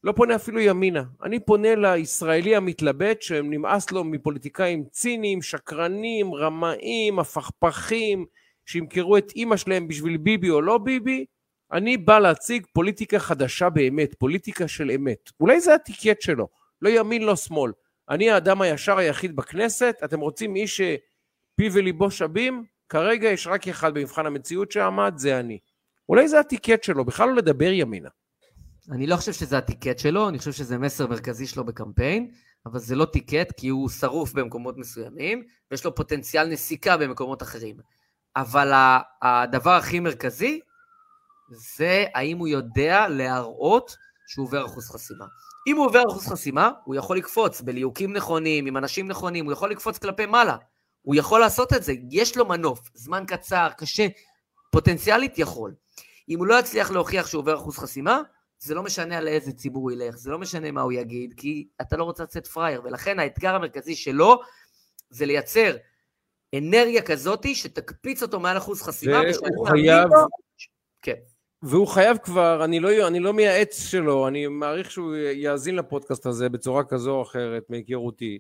לא פונה אפילו ימינה, אני פונה לישראלי המתלבט שנמאס לו מפוליטיקאים ציניים, שקרנים, רמאים, הפכפכים, שימכרו את אימא שלהם בשביל ביבי או לא ביבי, אני בא להציג פוליטיקה חדשה באמת, פוליטיקה של אמת. אולי זה הטיקט שלו, לא ימין, לא שמאל. אני האדם הישר היחיד בכנסת, אתם רוצים איש שפי וליבו שווים? כרגע יש רק אחד במבחן המציאות שעמד, זה אני. אולי זה הטיקט שלו, בכלל לא לדבר ימינה. אני לא חושב שזה הטיקט שלו, אני חושב שזה מסר מרכזי שלו בקמפיין, אבל זה לא טיקט כי הוא שרוף במקומות מסוימים, ויש לו פוטנציאל נסיקה במקומות אחרים. אבל הדבר הכי מרכזי זה האם הוא יודע להראות שהוא עובר אחוז חסימה. אם הוא עובר אחוז חסימה, הוא יכול לקפוץ בליהוקים נכונים, עם אנשים נכונים, הוא יכול לקפוץ כלפי מעלה. הוא יכול לעשות את זה, יש לו מנוף, זמן קצר, קשה, פוטנציאלית יכול. אם הוא לא יצליח להוכיח שהוא עובר אחוז חסימה, זה לא משנה על איזה ציבור הוא ילך, זה לא משנה מה הוא יגיד, כי אתה לא רוצה לצאת פראייר, ולכן האתגר המרכזי שלו זה לייצר אנרגיה כזאתי שתקפיץ אותו מעל אחוז חסימה. והוא חייב... כן. והוא חייב כבר, אני לא, אני לא מייעץ שלו, אני מעריך שהוא יאזין לפודקאסט הזה בצורה כזו או אחרת מהיכרותי.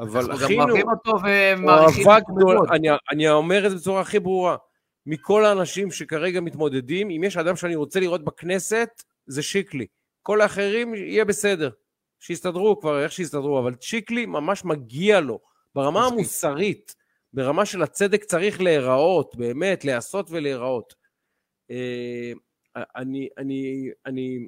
אבל אחינו... אנחנו גם אוהבים אותו ומעריכים אותו. אני, אני אומר את זה בצורה הכי ברורה. מכל האנשים שכרגע מתמודדים, אם יש אדם שאני רוצה לראות בכנסת, זה שיקלי. כל האחרים יהיה בסדר. שיסתדרו כבר איך שיסתדרו, אבל שיקלי ממש מגיע לו, ברמה המוסרית, ברמה של הצדק צריך להיראות, באמת, להיעשות ולהיראות. אה, אני, אני, אני,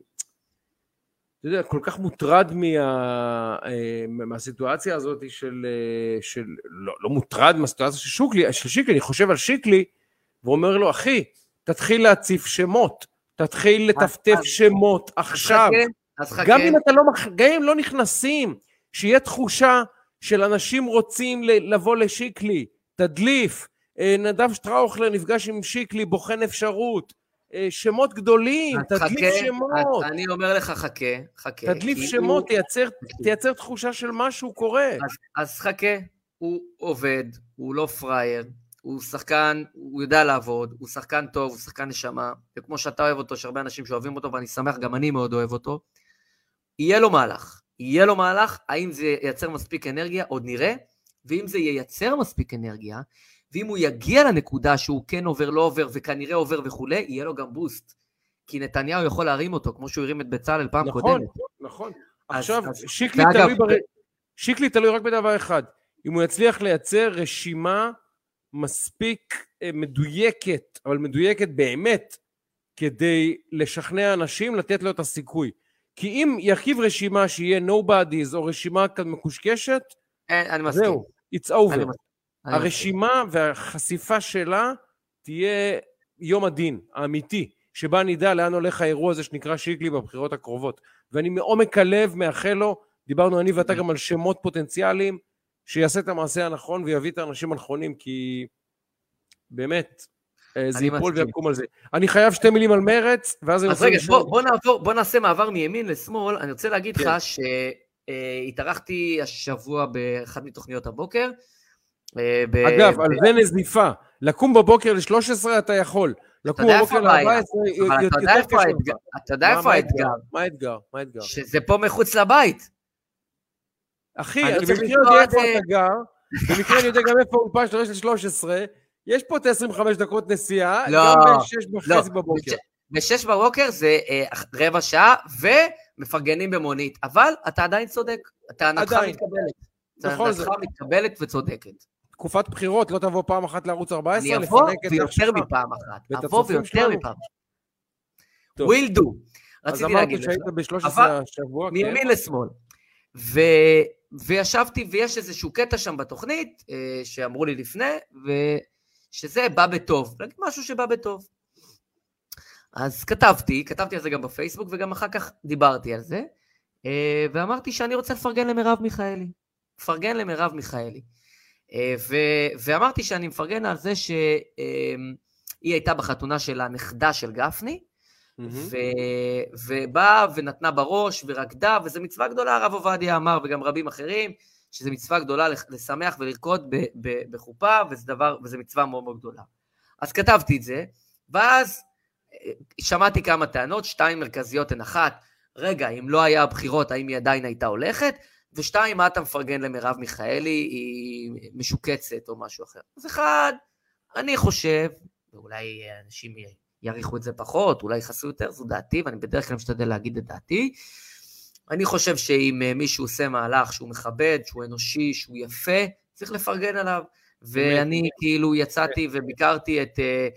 אתה יודע, כל כך מוטרד מה, אה, מהסיטואציה הזאת של, אה, של לא, לא מוטרד מהסיטואציה של שוקלי, של שיקלי, אני חושב על שיקלי, ואומר לו, אחי, תתחיל להציף שמות, תתחיל לטפטף שמות עכשיו. גם אם, אתה לא, גם אם לא נכנסים, שיהיה תחושה של אנשים רוצים לבוא לשיקלי, תדליף, אה, נדב שטראוכלר נפגש עם שיקלי, בוחן אפשרות, שמות גדולים, תדליף חכה, שמות. אני אומר לך, חכה, חכה. תדליף שמות, הוא... תייצר, תייצר תחושה של משהו קורה. אז, אז חכה, הוא עובד, הוא לא פראייר, הוא שחקן, הוא יודע לעבוד, הוא שחקן טוב, הוא שחקן נשמה, וכמו שאתה אוהב אותו, יש הרבה אנשים שאוהבים אותו, ואני שמח, גם אני מאוד אוהב אותו. יהיה לו מהלך, יהיה לו מהלך, האם זה ייצר מספיק אנרגיה, עוד נראה, ואם זה ייצר מספיק אנרגיה, ואם הוא יגיע לנקודה שהוא כן עובר, לא עובר, וכנראה עובר וכולי, יהיה לו גם בוסט. כי נתניהו יכול להרים אותו, כמו שהוא הרים את בצלאל פעם נכון, קודמת. נכון, נכון. עכשיו, אז, שיקלי, ואגב, תלוי בר... שיקלי תלוי רק בדבר אחד, אם הוא יצליח לייצר רשימה מספיק אה, מדויקת, אבל מדויקת באמת, כדי לשכנע אנשים לתת לו את הסיכוי. כי אם ירכיב רשימה שיהיה nobodies או רשימה כאן מקושקשת, אין, אני מסכים. זהו, it's over. אני מסכים. הרשימה והחשיפה שלה תהיה יום הדין האמיתי, שבה נדע לאן הולך האירוע הזה שנקרא שיקלי בבחירות הקרובות. ואני מעומק הלב מאחל לו, דיברנו אני ואתה גם על שמות פוטנציאליים, שיעשה את המעשה הנכון ויביא את האנשים הנכונים, כי באמת, אה, זה ייפול. ויקום על זה. אני חייב שתי מילים על מרץ, ואז אני אז רוצה רגע, לשאול... בוא, בוא נעבור, בוא נעשה מעבר מימין לשמאל. אני רוצה להגיד כן. לך שהתארחתי השבוע באחת מתוכניות הבוקר. ב- אגב, ב- על זה נזיפה. לקום בבוקר ל-13 אתה יכול. לקום בבוקר איפה הבעיה? ל-14 אבל אתה יודע איפה האתגר? אתה יודע איפה האתגר? מה האתגר? מה האתגר? שזה פה מחוץ לבית. אחי, אני במקרה יודע איפה אתה גר, במקרה אני יודע גם איפה האולפן שלו יש ל-13, יש פה את ה-25 דקות נסיעה, לא, גם בין 6 לא, וחצי בבוקר. בשש בבוקר זה אה, רבע שעה, ומפרגנים במונית. אבל אתה עדיין צודק. טענתך. מתקבלת. זאת. טענתך מתקבלת וצודקת. תקופת בחירות, לא תבוא פעם אחת לערוץ 14, אני אבוא ויותר. מפעם אחת. אבוא ויותר. מפעם. טוב. will do. אז רציתי להגיד לך. שהיית ב-13 אבל- השבוע, כן? מימין לשמאל. ו... וישבתי, ויש איזשהו קטע שם בתוכנית, אה, שאמרו לי לפני, ושזה בא בטוב, להגיד משהו שבא בטוב. אז כתבתי, כתבתי על זה גם בפייסבוק, וגם אחר כך דיברתי על זה, אה, ואמרתי שאני רוצה לפרגן למרב מיכאלי. לפרגן למרב מיכאלי. אה, ו... ואמרתי שאני מפרגן על זה שהיא הייתה בחתונה של הנכדה של גפני, מהמם. ו... ובאה ונתנה בראש ורקדה, וזו מצווה גדולה, הרב עובדיה אמר, וגם רבים אחרים, שזו מצווה גדולה לשמח ולרקוד ב- ב- בחופה, וזה דבר, וזו מצווה מאוד מאוד גדולה. אז כתבתי את זה, ואז אה, שמעתי כמה טענות, שתיים מרכזיות הן אחת, רגע, אם לא היה הבחירות, האם היא עדיין הייתה הולכת? ושתיים, מה אתה מפרגן למרב מיכאלי, היא משוקצת או משהו אחר. אז אחד, אני חושב, ואולי אנשים יעריכו את זה פחות, אולי יכעסו יותר, זו דעתי, ואני בדרך כלל משתדל להגיד את דעתי. אני חושב שאם אה, מישהו עושה מהלך שהוא מכבד, שהוא אנושי, שהוא יפה, צריך לפרגן עליו. ואני כאילו יצאתי וביקרתי את, אה,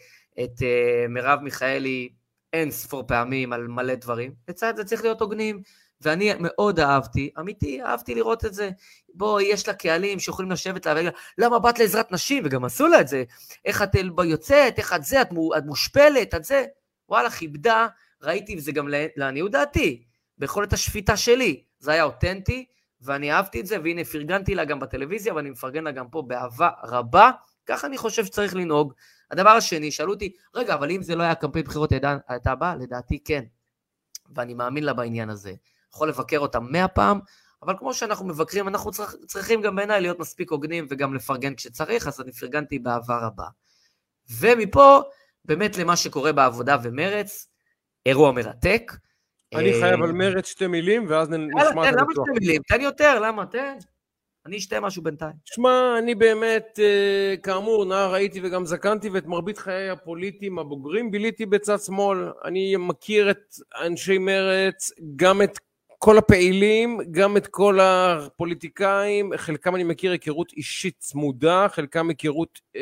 את אה, מרב מיכאלי אין ספור פעמים על מלא דברים. לצד זה צריך להיות הוגנים. ואני מאוד אהבתי, אמיתי, אהבתי לראות את זה. בוא, יש לה קהלים שיכולים לשבת לה לה, למה באת לעזרת נשים? וגם עשו לה את זה. איך את אה, יוצאת, איך את זה, את, את מושפלת, את זה. וואלה, כיבדה, ראיתי, וזה גם ל- לעניות דעתי, ביכולת השפיטה שלי. זה היה אותנטי, ואני אהבתי את זה, והנה, פרגנתי לה גם בטלוויזיה, ואני מפרגן לה גם פה באהבה רבה. ככה אני חושב שצריך לנהוג. הדבר השני, שאלו אותי, רגע, אבל אם זה לא היה קמפיין בחירות, הייתה- הייתה באה? לדעתי כן. ואני מאמין לה בעניין הזה. יכול לבקר אותה מאה פעם, אבל כמו שאנחנו מבקרים, אנחנו צריכ, צריכים גם בעיניי להיות מספיק הוגנים וגם לפרגן כשצריך, אז אני פרגנתי באהבה רבה. ומפה, באמת למה שקורה בעבודה ומרץ, אירוע מרתק. אני אה, חייב על מרץ שתי מילים, ואז נשמע את למה הביטוח. שתי מילים? תן יותר, למה? תן. אני אשתה משהו בינתיים. שמע, אני באמת, אה, כאמור, נער הייתי וגם זקנתי, ואת מרבית חיי הפוליטיים הבוגרים ביליתי בצד שמאל. אני מכיר את אנשי מרץ, גם את כל הפעילים, גם את כל הפוליטיקאים, חלקם אני מכיר היכרות אישית צמודה, חלקם היכרות אה,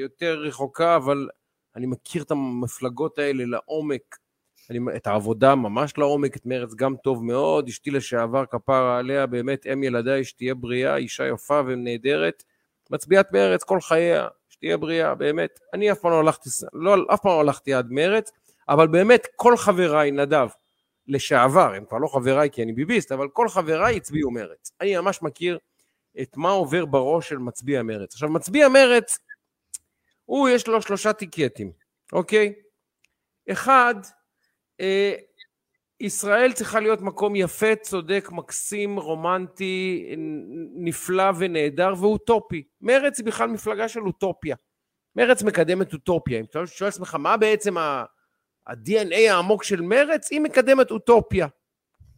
יותר רחוקה, אבל אני מכיר את המפלגות האלה לעומק. אני, את העבודה ממש לעומק, את מרץ גם טוב מאוד, אשתי לשעבר כפרה עליה, באמת אם ילדיי, שתהיה בריאה, אישה יפה ונהדרת, מצביעת מרץ כל חייה, שתהיה בריאה, באמת. אני אף פעם לא הלכתי, לא, אף פעם לא הלכתי עד מרץ, אבל באמת כל חבריי, נדב, לשעבר, הם כבר לא חבריי כי אני ביביסט, אבל כל חבריי הצביעו מרץ. אני ממש מכיר את מה עובר בראש של מצביע מרץ. עכשיו, מצביע מרץ, הוא יש לו שלושה טיקטים, אוקיי? אחד, אה, ישראל צריכה להיות מקום יפה, צודק, מקסים, רומנטי, נפלא ונהדר ואוטופי. מרץ היא בכלל מפלגה של אוטופיה. מרץ מקדמת אוטופיה. אם אתה שואל עצמך, מה בעצם ה- ה-DNA העמוק של מרץ? היא מקדמת אוטופיה.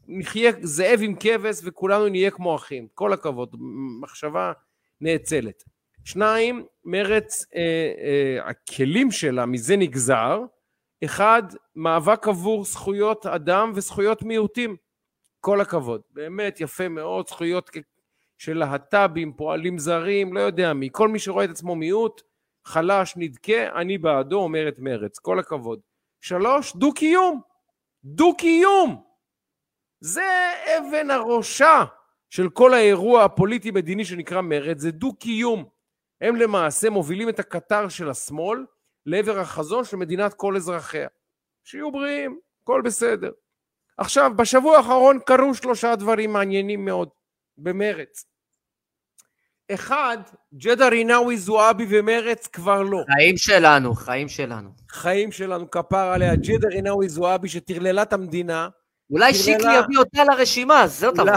נחיה זאב עם כבש וכולנו נהיה כמו אחים. כל הכבוד, מחשבה נאצלת. שניים, מרץ, אה, אה, הכלים שלה, מזה נגזר, אחד, מאבק עבור זכויות אדם וזכויות מיעוטים. כל הכבוד. באמת יפה מאוד, זכויות של להט"בים, פועלים זרים, לא יודע מי. כל מי שרואה את עצמו מיעוט, חלש, נדכה, אני בעדו, אומרת מרץ. כל הכבוד. שלוש, דו-קיום. דו-קיום. זה אבן הראשה של כל האירוע הפוליטי-מדיני שנקרא מרד, זה דו-קיום. הם למעשה מובילים את הקטר של השמאל לעבר החזון של מדינת כל אזרחיה. שיהיו בריאים, הכל בסדר. עכשיו, בשבוע האחרון קרו שלושה דברים מעניינים מאוד במרץ. אחד, ג'דה רינאוי זועבי ומרץ כבר לא. חיים שלנו, חיים שלנו. חיים שלנו, כפרה עליה, ג'דה רינאוי זועבי שטרללה את המדינה. אולי טרללה- שיקלי יביא אותה לרשימה, זאת. אולי.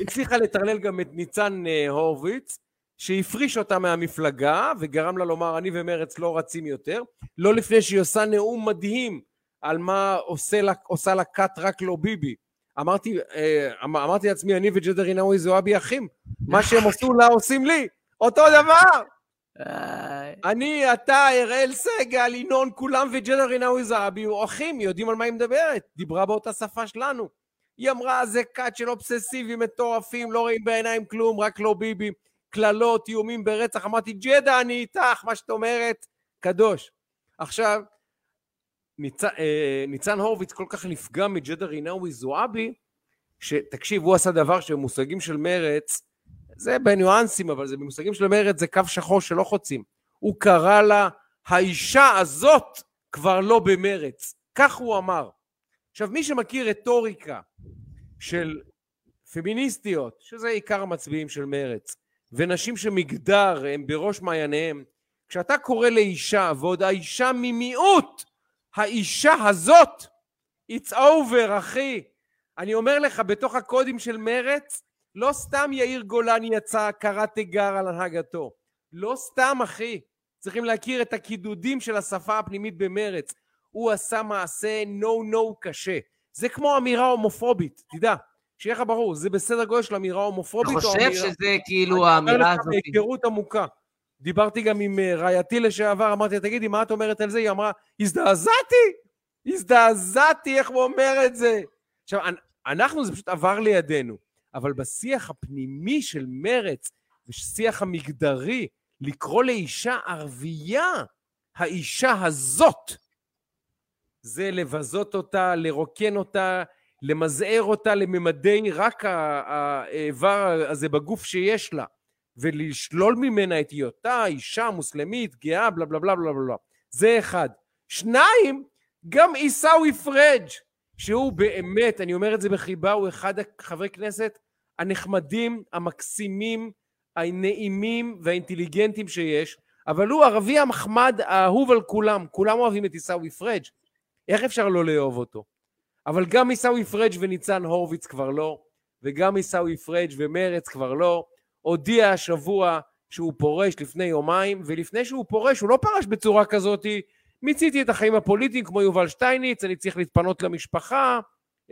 הצליחה לטרלל גם את ניצן אה, הורוביץ, שהפריש אותה מהמפלגה וגרם לה לומר אני ומרץ לא רצים יותר, לא לפני שהיא עושה נאום מדהים על מה עושה לה, עושה לה כת רק לא ביבי. אמרתי, אה, אמ- אמרתי לעצמי, אני וג'דה רינאוי זועבי אחים, מה שהם עשו לה עושים לי, אותו דבר. אני, אתה, אראל סגל, ינון, כולם וג'דה רינאוי זועבי אחים, יודעים על מה היא מדברת. דיברה באותה שפה שלנו. היא אמרה, זה כת של אובססיבים מטורפים, לא רואים בעיניים כלום, רק לא ביבי. קללות, איומים ברצח. אמרתי, ג'דה, אני איתך, מה שאת אומרת, קדוש. עכשיו, ניצ... אה, ניצן הורוביץ כל כך נפגע מג'דה רינאוי זועבי, שתקשיב, הוא עשה דבר שבמושגים של מרץ, זה בניואנסים, אבל זה במושגים של מרץ זה קו שחור שלא חוצים. הוא קרא לה, האישה הזאת כבר לא במרץ. כך הוא אמר. עכשיו, מי שמכיר רטוריקה של פמיניסטיות, שזה עיקר המצביעים של מרץ, ונשים שמגדר הם בראש מעייניהם, כשאתה קורא לאישה, ועוד האישה ממיעוט, האישה הזאת, it's over, אחי. אני אומר לך, בתוך הקודים של מרץ, לא סתם יאיר גולן יצא, קרא תיגר על הנהגתו. לא סתם, אחי. צריכים להכיר את הקידודים של השפה הפנימית במרץ. הוא עשה מעשה no-no קשה. זה כמו אמירה הומופובית, תדע. שיהיה לך ברור, זה בסדר גודל של אמירה הומופובית או חושב אמירה... שזה כאילו אני אומר האמירה לך הזאת? בהיכרות עמוקה. דיברתי גם עם אה, רעייתי לשעבר, אמרתי לה, תגידי, מה את אומרת על זה? היא אמרה, הזדעזעתי! הזדעזעתי, איך הוא אומר את זה? עכשיו, אנ- אנחנו, זה פשוט עבר לידינו, אבל בשיח הפנימי של מרץ, בשיח המגדרי, לקרוא לאישה ערבייה, האישה הזאת, זה לבזות אותה, לרוקן אותה, למזער אותה לממדי רק האיבר הזה בגוף שיש לה, ולשלול ממנה את היותה אישה מוסלמית, גאה, בלה בלה בלה בלה בלה. זה אחד. שניים, גם עיסאווי פריג', שהוא באמת, אני אומר את זה בחיבה, הוא אחד החברי כנסת הנחמדים, המקסימים, הנעימים והאינטליגנטים שיש, אבל הוא ערבי המחמד האהוב על כולם, כולם אוהבים את עיסאווי פריג'. איך אפשר לא לאהוב אותו? אבל גם עיסאווי פריג' וניצן הורוביץ כבר לא, וגם עיסאווי פריג' ומרץ כבר לא. הודיע השבוע שהוא פורש לפני יומיים, ולפני שהוא פורש, הוא לא פרש בצורה כזאתי, מיציתי את החיים הפוליטיים כמו יובל שטייניץ, אני צריך להתפנות למשפחה,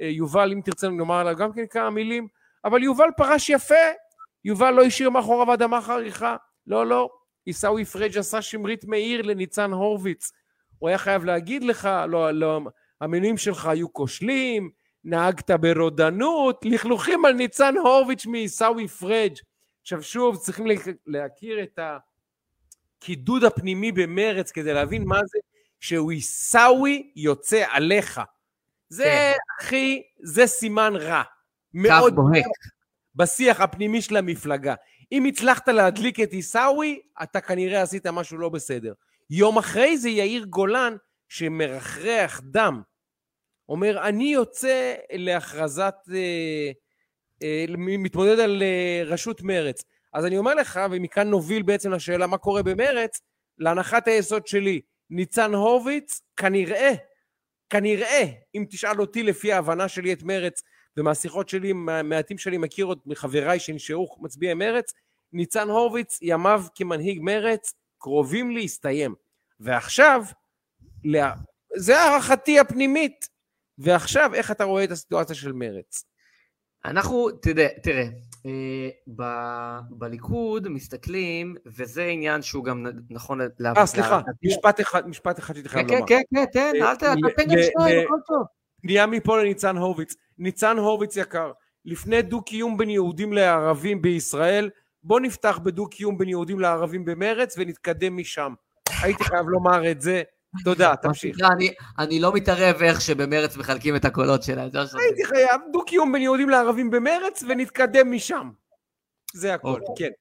אה, יובל, אם תרצה לומר עליו גם כן כמה מילים, אבל יובל פרש יפה, יובל לא השאיר מאחוריו אדמה חריכה, לא, לא, עיסאווי פריג' עשה שמרית מאיר לניצן הורוביץ, הוא היה חייב להגיד לך, לא, לא, המינויים שלך היו כושלים, נהגת ברודנות, לכלוכים על ניצן הורוביץ מעיסאווי פריג'. עכשיו שוב, צריכים לה- להכיר את הקידוד הפנימי במרץ כדי להבין מה זה שהוא עיסאווי יוצא עליך. זה, כן. אחי, זה סימן רע. מאוד בוהק. בשיח הפנימי של המפלגה. אם הצלחת להדליק את עיסאווי, אתה כנראה עשית משהו לא בסדר. יום אחרי זה יאיר גולן, שמרחרח דם, אומר, אני יוצא להכרזת, אה, מתמודד על אה, ראשות מרץ. אז אני אומר לך, ומכאן נוביל בעצם לשאלה מה קורה במרץ, להנחת היסוד שלי, ניצן הורוביץ, כנראה, כנראה, אם תשאל אותי לפי ההבנה שלי את מרץ, ומהשיחות שלי, מהמעטים שאני מכיר עוד מחבריי שנשארו מצביעי מרץ, ניצן הורוביץ, ימיו כמנהיג מרץ, קרובים להסתיים. ועכשיו, לה... זה הערכתי הפנימית. ועכשיו, איך אתה רואה את הסיטואציה של מרץ? אנחנו, תראה, תראה, אה, ב, בליכוד מסתכלים, וזה עניין שהוא גם נכון לה... אה, סליחה, להערכתי. משפט אחד, משפט אחד שהייתי חייב כן, לומר. כן, כן, תן, אה, אל תן גם שניים, הכל טוב. פנייה מפה לניצן הורוביץ. ניצן הורוביץ יקר, לפני דו-קיום בין יהודים לערבים בישראל, בוא נפתח בדו-קיום בין יהודים לערבים במרץ ונתקדם משם. הייתי חייב לומר את זה, תודה, [laughs] תמשיך. אני- לא מתערב איך שבמרץ מחלקים את הקולות שלהם. הייתי חייב דו-קיום בין יהודים לערבים במרץ ונתקדם משם. זה הכל, אוקיי. כן.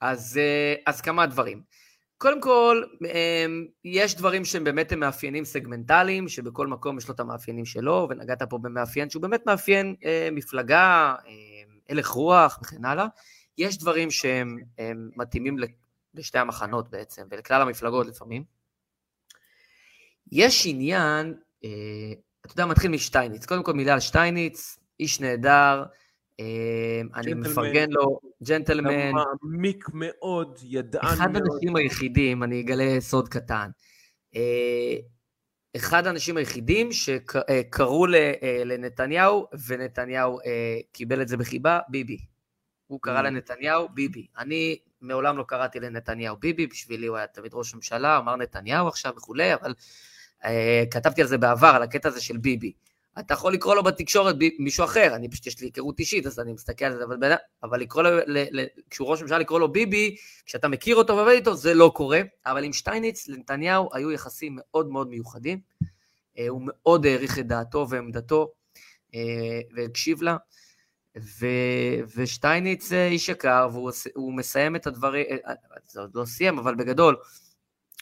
אז, אה, אז כמה דברים. קודם כל, אמ, יש דברים שהם באמת הם מאפיינים סגמנטליים, שבכל מקום יש לו את המאפיינים שלו, ונגעת פה במאפיין שהוא באמת מאפיין אה, מפלגה, אה, הלך רוח וכן הלאה. יש דברים שהם הם מתאימים לשתי המחנות בעצם, ולכלל המפלגות לפעמים. יש עניין, אה, אתה יודע, מתחיל משטייניץ. קודם כל מילה על שטייניץ, איש נהדר, אה, אני. מפרגן לו, ג'נטלמן. אתה מעמיק מאוד, ידען אחד מאוד. האנשים היחידים, אני אגלה סוד קטן, אה, אחד האנשים היחידים שקראו לנתניהו, ונתניהו אה, קיבל את זה בחיבה, ביבי. הוא קרא Mm. לנתניהו ביבי. אני מעולם לא קראתי לנתניהו ביבי, בשבילי הוא היה תמיד ראש ממשלה, אמר נתניהו עכשיו וכולי, אבל אה, כתבתי על זה בעבר, על הקטע הזה של ביבי. אתה יכול לקרוא לו בתקשורת ב- מישהו אחר, אני פשוט יש לי היכרות אישית, אז אני מסתכל על זה, אבל, אבל לקרוא לו, ל, ל, כשהוא ראש ממשלה, לקרוא לו ביבי, כשאתה מכיר אותו ועובד איתו, זה לא קורה. אבל עם שטייניץ, לנתניהו היו יחסים מאוד מאוד מיוחדים. אה, הוא מאוד העריך את דעתו ועמדתו, אה, והקשיב לה. ו, ושטייניץ אה, איש יקר, והוא מסיים את הדברים, אה, אה, זה עוד לא סיים, אבל בגדול,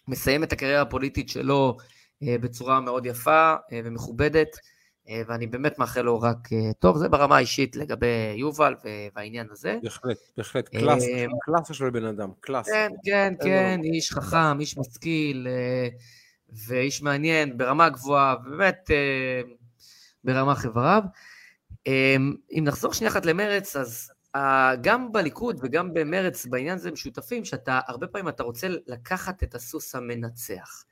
מסיים את הקריירה הפוליטית שלו אה, בצורה מאוד יפה אה, ומכובדת, אה, ואני באמת מאחל לו רק אה, טוב, זה ברמה האישית לגבי יובל והעניין הזה. בהחלט, בהחלט, אה, קלאסה, קלאסה של בן אדם, קלאסה. כן, כן, כן, איש חכם, איש משכיל, אה, ואיש מעניין, ברמה גבוהה, ובאמת אה, ברמה חבריו. אה, אם נחזור שנייה אחת למרץ, אז אה, גם בליכוד וגם במרץ בעניין הזה הם שותפים, שאתה, הרבה פעמים אתה רוצה לקחת את הסוס המנצח.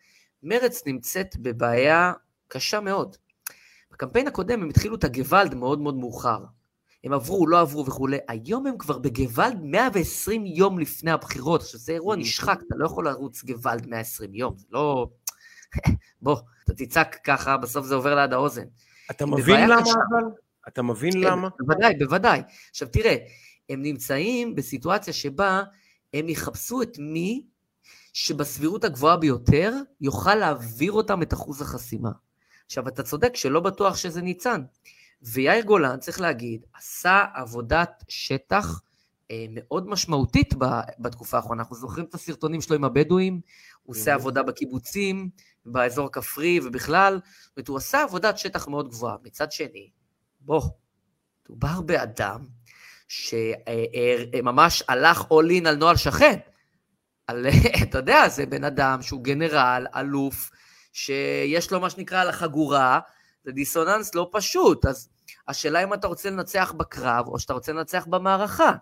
מרץ נמצאת בבעיה קשה מאוד. בקמפיין הקודם הם התחילו את הגוואלד מאוד מאוד מאוחר. הם עברו, לא עברו וכולי. היום הם כבר בגוואלד 120 יום לפני הבחירות. עכשיו, זה אירוע נשחק, אתה לא יכול לרוץ גוואלד 120 יום, זה לא... [laughs] בוא, אתה תצעק ככה, בסוף זה עובר ליד האוזן. אתה מבין למה קשה. אבל? אתה מבין כן, למה? בוודאי, בוודאי. עכשיו תראה, הם נמצאים בסיטואציה שבה הם יחפשו את מי שבסבירות הגבוהה ביותר יוכל להעביר אותם את אחוז החסימה. עכשיו, אתה צודק שלא בטוח שזה ניצן. ויאיר גולן, צריך להגיד, עשה עבודת שטח אה, מאוד משמעותית ב- בתקופה האחרונה. אנחנו זוכרים את הסרטונים שלו עם הבדואים, הוא עושה. עבודה בקיבוצים, באזור הכפרי ובכלל, זאת אומרת, הוא עשה עבודת שטח מאוד גבוהה. מצד שני, בוא, מדובר באדם שממש הלך all in על נוהל שכן. על, [laughs] אתה יודע, זה בן אדם שהוא גנרל, אלוף, שיש לו מה שנקרא על החגורה, זה דיסוננס לא פשוט. אז השאלה אם אתה רוצה לנצח בקרב, או שאתה רוצה לנצח במערכה.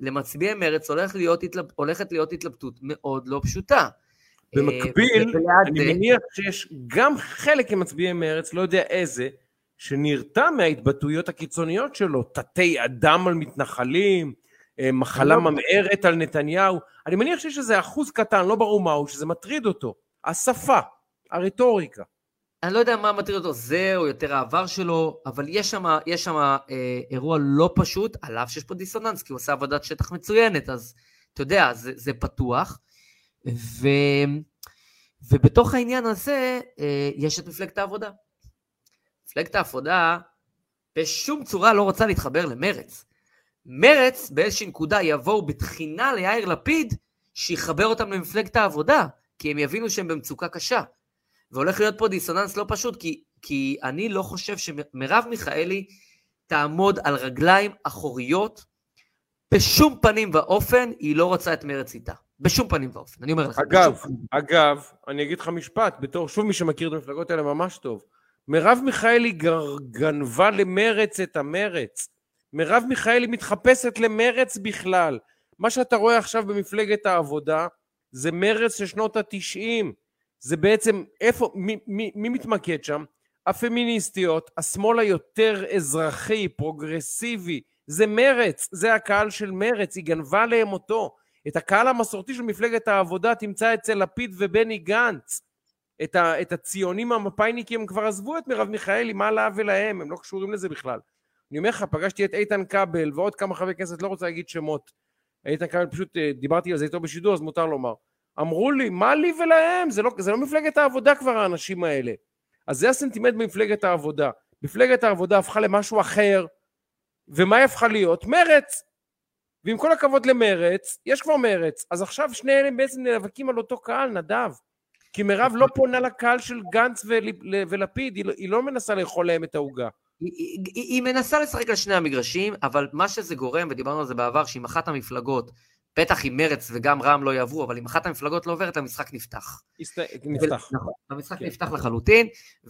למצביעי מרץ הולך להיות, התלב... הולכת להיות התלבטות מאוד לא פשוטה. במקביל, אה, אני מניח שיש גם חלק ממצביעי מרץ, לא יודע איזה, שנרתע מההתבטאויות הקיצוניות שלו, תתי אדם על מתנחלים, מחלה לא- ממארת על נתניהו. אני מניח שיש איזה אחוז קטן, לא ברור מהו, שזה מטריד אותו. השפה, הרטוריקה. אני לא יודע מה מטריד אותו, זה או יותר העבר שלו, אבל יש שם, יש שם אה, אירוע לא פשוט, על אף שיש פה דיסוננס, כי הוא עושה עבודת שטח מצוינת, אז אתה יודע, זה, זה פתוח. ו, ובתוך העניין הזה, אה, יש את מפלגת העבודה. מפלגת העבודה בשום צורה לא רוצה להתחבר למרץ. מרץ באיזושהי נקודה יבואו בתחינה ליאיר לפיד, שיחבר אותם למפלגת העבודה, כי הם יבינו שהם במצוקה קשה. והולך להיות פה דיסוננס לא פשוט, כי, כי אני לא חושב שמרב מיכאלי תעמוד על רגליים אחוריות, בשום פנים ואופן היא לא רוצה את מרץ איתה. בשום פנים ואופן, אני אומר לך. אגב, בשום. אגב, אני אגיד לך משפט, בתור שוב מי שמכיר את המפלגות האלה ממש טוב. מרב מיכאלי גנבה למרץ את המרץ. מרב מיכאלי מתחפשת למרץ בכלל. מה שאתה רואה עכשיו במפלגת העבודה זה מרץ של שנות התשעים. זה בעצם, איפה, מי, מי, מי מתמקד שם? הפמיניסטיות, השמאל היותר אזרחי, פרוגרסיבי, זה מרץ, זה הקהל של מרץ, היא גנבה להם אותו. את הקהל המסורתי של מפלגת העבודה תמצא אצל לפיד ובני גנץ. את, ה, את הציונים המפאיניקים הם כבר עזבו את מרב מיכאלי, מה לה ולהם, הם לא קשורים לזה בכלל. אני אומר לך, פגשתי את איתן כבל ועוד כמה חברי כנסת, לא רוצה להגיד שמות. איתן כבל, פשוט אה, דיברתי על זה איתו בשידור, אז מותר לומר. אמרו לי, מה לי ולהם? זה לא, זה לא מפלגת העבודה כבר, האנשים האלה. אז זה הסנטימנט במפלגת העבודה. מפלגת העבודה הפכה למשהו אחר, ומה היא הפכה להיות? מרץ. ועם כל הכבוד למרץ, יש כבר מרץ, אז עכשיו שני אלה בעצם נאבקים על אותו קהל, נדב. כי מירב לא פונה לקהל של גנץ ול- ולפיד, היא לא, היא לא מנסה לאכול להם את העוגה. היא, היא, היא, מנסה לשחק על שני המגרשים, אבל מה שזה גורם, ודיברנו על זה בעבר, שאם אחת המפלגות, בטח אם מרץ וגם רע"מ לא יעברו, אבל אם אחת המפלגות לא עוברת, המשחק נפתח. נפתח. נכון, המשחק כן. נפתח לחלוטין,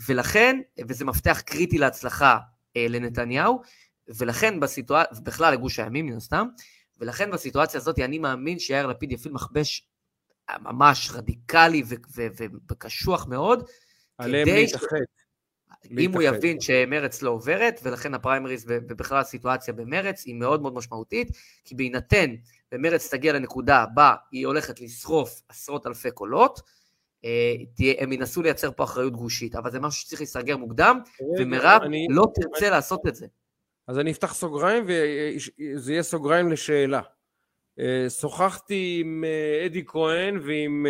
ולכן, וזה מפתח קריטי להצלחה אה, לנתניהו, ולכן בסיטואציה, בכלל לגוש הימין מן הסתם, ולכן בסיטואציה הזאת אני מאמין שיאיר לפיד יפעיל מכבש ממש רדיקלי וקשוח מאוד, עליהם להתאחד. אם הוא. יבין שמרץ לא עוברת, ולכן הפריימריז ובכלל הסיטואציה במרץ היא מאוד מאוד משמעותית, כי בהינתן ומרץ תגיע לנקודה בה היא הולכת לשרוף עשרות אלפי קולות, אה, הם ינסו לייצר פה אחריות גושית, אבל זה משהו שצריך להיסגר מוקדם, ומירב אני- לא תרצה לעשות את זה. אז אני אפתח סוגריים וזה יהיה סוגריים לשאלה. אה, שוחחתי עם אה, אדי כהן ועם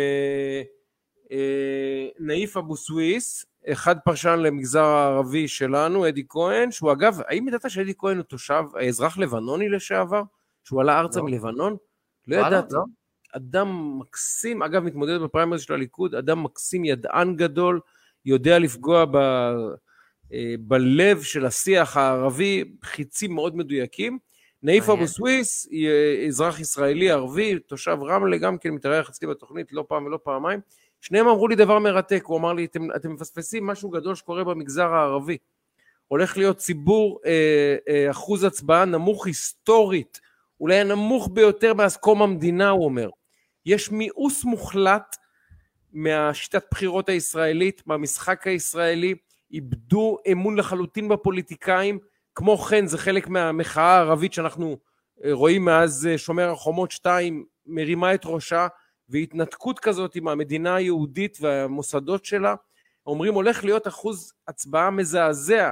נאיף אבו סוויס, אחד פרשן למגזר הערבי שלנו, אדי כהן, שהוא אגב, האם ידעת שאדי כהן הוא תושב, אזרח לבנוני לשעבר? שהוא עלה ארצה לא. מלבנון? לא ידעתי. לא? אדם מקסים, אגב מתמודד בפריימריז של הליכוד, אדם מקסים, ידען גדול, יודע לפגוע ב, אה, בלב של השיח הערבי, חיצים מאוד מדויקים. נאיף מעניין. אבו סוויס, אזרח ישראלי ערבי, תושב רמלה, גם כן מתארח אצלי בתוכנית לא פעם ולא פעמיים. שניהם אמרו לי דבר מרתק, הוא אמר לי, אתם, אתם מפספסים משהו גדול שקורה במגזר הערבי. הולך להיות ציבור, אה, אה, אחוז הצבעה נמוך היסטורית, אולי הנמוך ביותר מאז קום המדינה, הוא אומר. יש מיאוס מוחלט מהשיטת בחירות הישראלית, מהמשחק הישראלי, איבדו אמון לחלוטין בפוליטיקאים, כמו כן זה חלק מהמחאה הערבית שאנחנו אה, רואים מאז אה, שומר החומות 2 מרימה את ראשה, והתנתקות כזאת עם המדינה היהודית והמוסדות שלה, אומרים הולך להיות אחוז הצבעה מזעזע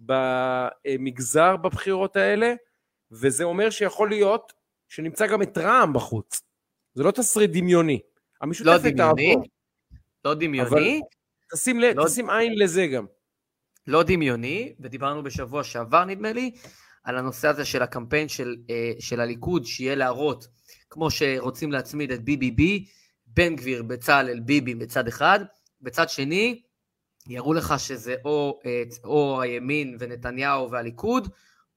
במגזר בבחירות האלה, וזה אומר שיכול להיות שנמצא גם את רע"מ בחוץ. זה לא תסריט דמיוני. לא המשותפת דמיוני, תעבור. לא דמיוני, תשים, לא- תשים עין לזה גם. לא דמיוני, ודיברנו בשבוע שעבר נדמה לי, על הנושא הזה של הקמפיין של, אה, של הליכוד, שיהיה להראות, כמו שרוצים להצמיד את BBB, בן גביר, בצלאל, ביבי בצד אחד, בצד שני, יראו לך שזה או, אה, או הימין ונתניהו והליכוד,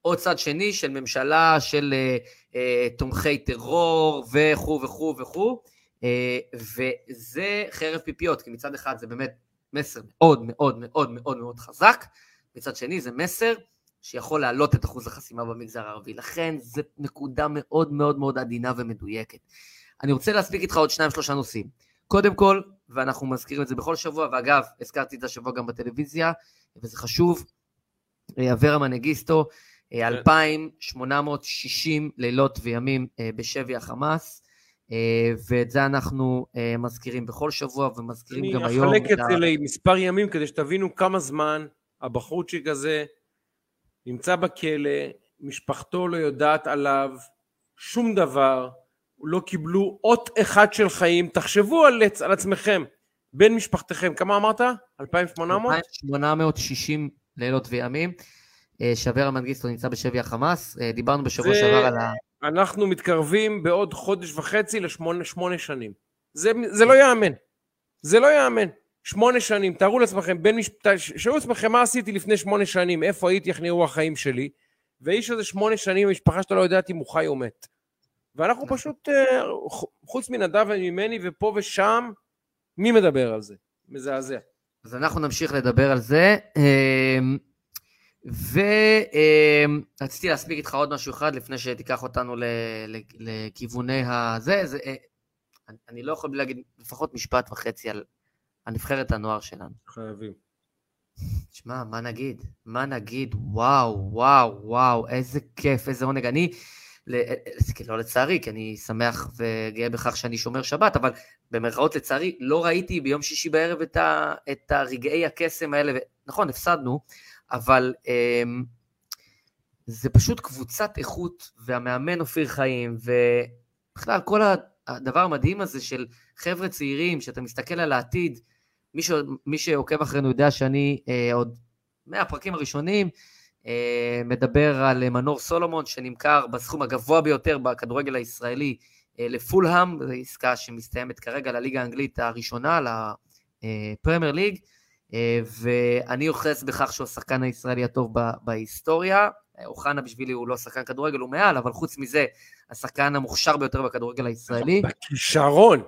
או צד שני של ממשלה של אה, אה, תומכי טרור וכו' וכו' וכו', אה, וזה חרב פיפיות, כי מצד אחד זה באמת מסר מאוד מאוד מאוד מאוד מאוד חזק, מצד שני זה מסר שיכול להעלות את אחוז החסימה במגזר הערבי. לכן זו נקודה מאוד מאוד מאוד עדינה ומדויקת. אני רוצה להספיק איתך עוד שניים שלושה נושאים. קודם כל, ואנחנו מזכירים את זה בכל שבוע, ואגב, הזכרתי את זה השבוע גם בטלוויזיה, וזה חשוב, אה, אברה מנגיסטו, אה, 2,860 לילות וימים אה, בשבי החמאס, ואת זה אנחנו מזכירים בכל שבוע ומזכירים אני גם היום. אחלק את זה למספר ימים כדי שתבינו כמה זמן הבחורצ'יק הזה נמצא בכלא, משפחתו לא יודעת עליו שום דבר, לא קיבלו אות אחד של חיים. תחשבו על, על עצמכם, בן משפחתכם, כמה אמרת? 2,800? 2,860 לילות וימים. אה, שאברה מנגיסטו נמצא בשבי החמאס. אה, דיברנו בשבוע זה- שעבר על ה... אנחנו מתקרבים בעוד חודש וחצי לשמונה שמונה שנים. זה, זה לא ייאמן. זה לא ייאמן. שמונה שנים, תארו לעצמכם, בין משפט... שאלו לעצמכם מה עשיתי לפני שמונה שנים, איפה הייתי, איך נראו החיים שלי, והאיש הזה שמונה שנים, המשפחה שלו לא יודעת אם הוא חי או מת. ואנחנו פשוט, אה, חוץ מנדב וממני ופה ושם, מי מדבר על זה? מזעזע. אז אנחנו נמשיך לדבר על זה. ורציתי להספיק איתך עוד משהו אחד לפני שתיקח אותנו לכיווני הזה. זה, אה, אני- לא יכול להגיד לפחות משפט וחצי על הנבחרת הנוער שלנו. חייבים. תשמע, מה נגיד? מה נגיד? וואו, וואו, וואו, איזה כיף, איזה עונג. אני, ל- לא לצערי, כי אני שמח וגאה בכך שאני שומר שבת, אבל במרכאות לצערי, לא ראיתי ביום שישי בערב את, ה, את הרגעי הקסם האלה. ו- נכון, הפסדנו, אבל אמ, זה פשוט קבוצת איכות, והמאמן אופיר חיים, ובכלל כל הדבר המדהים הזה של חבר'ה צעירים, שאתה מסתכל על העתיד, מי, ש... מי שעוקב אחרינו יודע שאני אה, עוד מהפרקים הראשונים אה, מדבר על מנור סולומון שנמכר בסכום הגבוה ביותר בכדורגל הישראלי אה, לפולהאם, זו עסקה שמסתיימת כרגע לליגה האנגלית הראשונה, לפרמייר ליג, אה, ואני אוחז בכך שהוא השחקן הישראלי הטוב בהיסטוריה. אוחנה בשבילי הוא לא שחקן כדורגל, הוא מעל, אבל חוץ מזה, השחקן המוכשר ביותר בכדורגל הישראלי. בכישרון.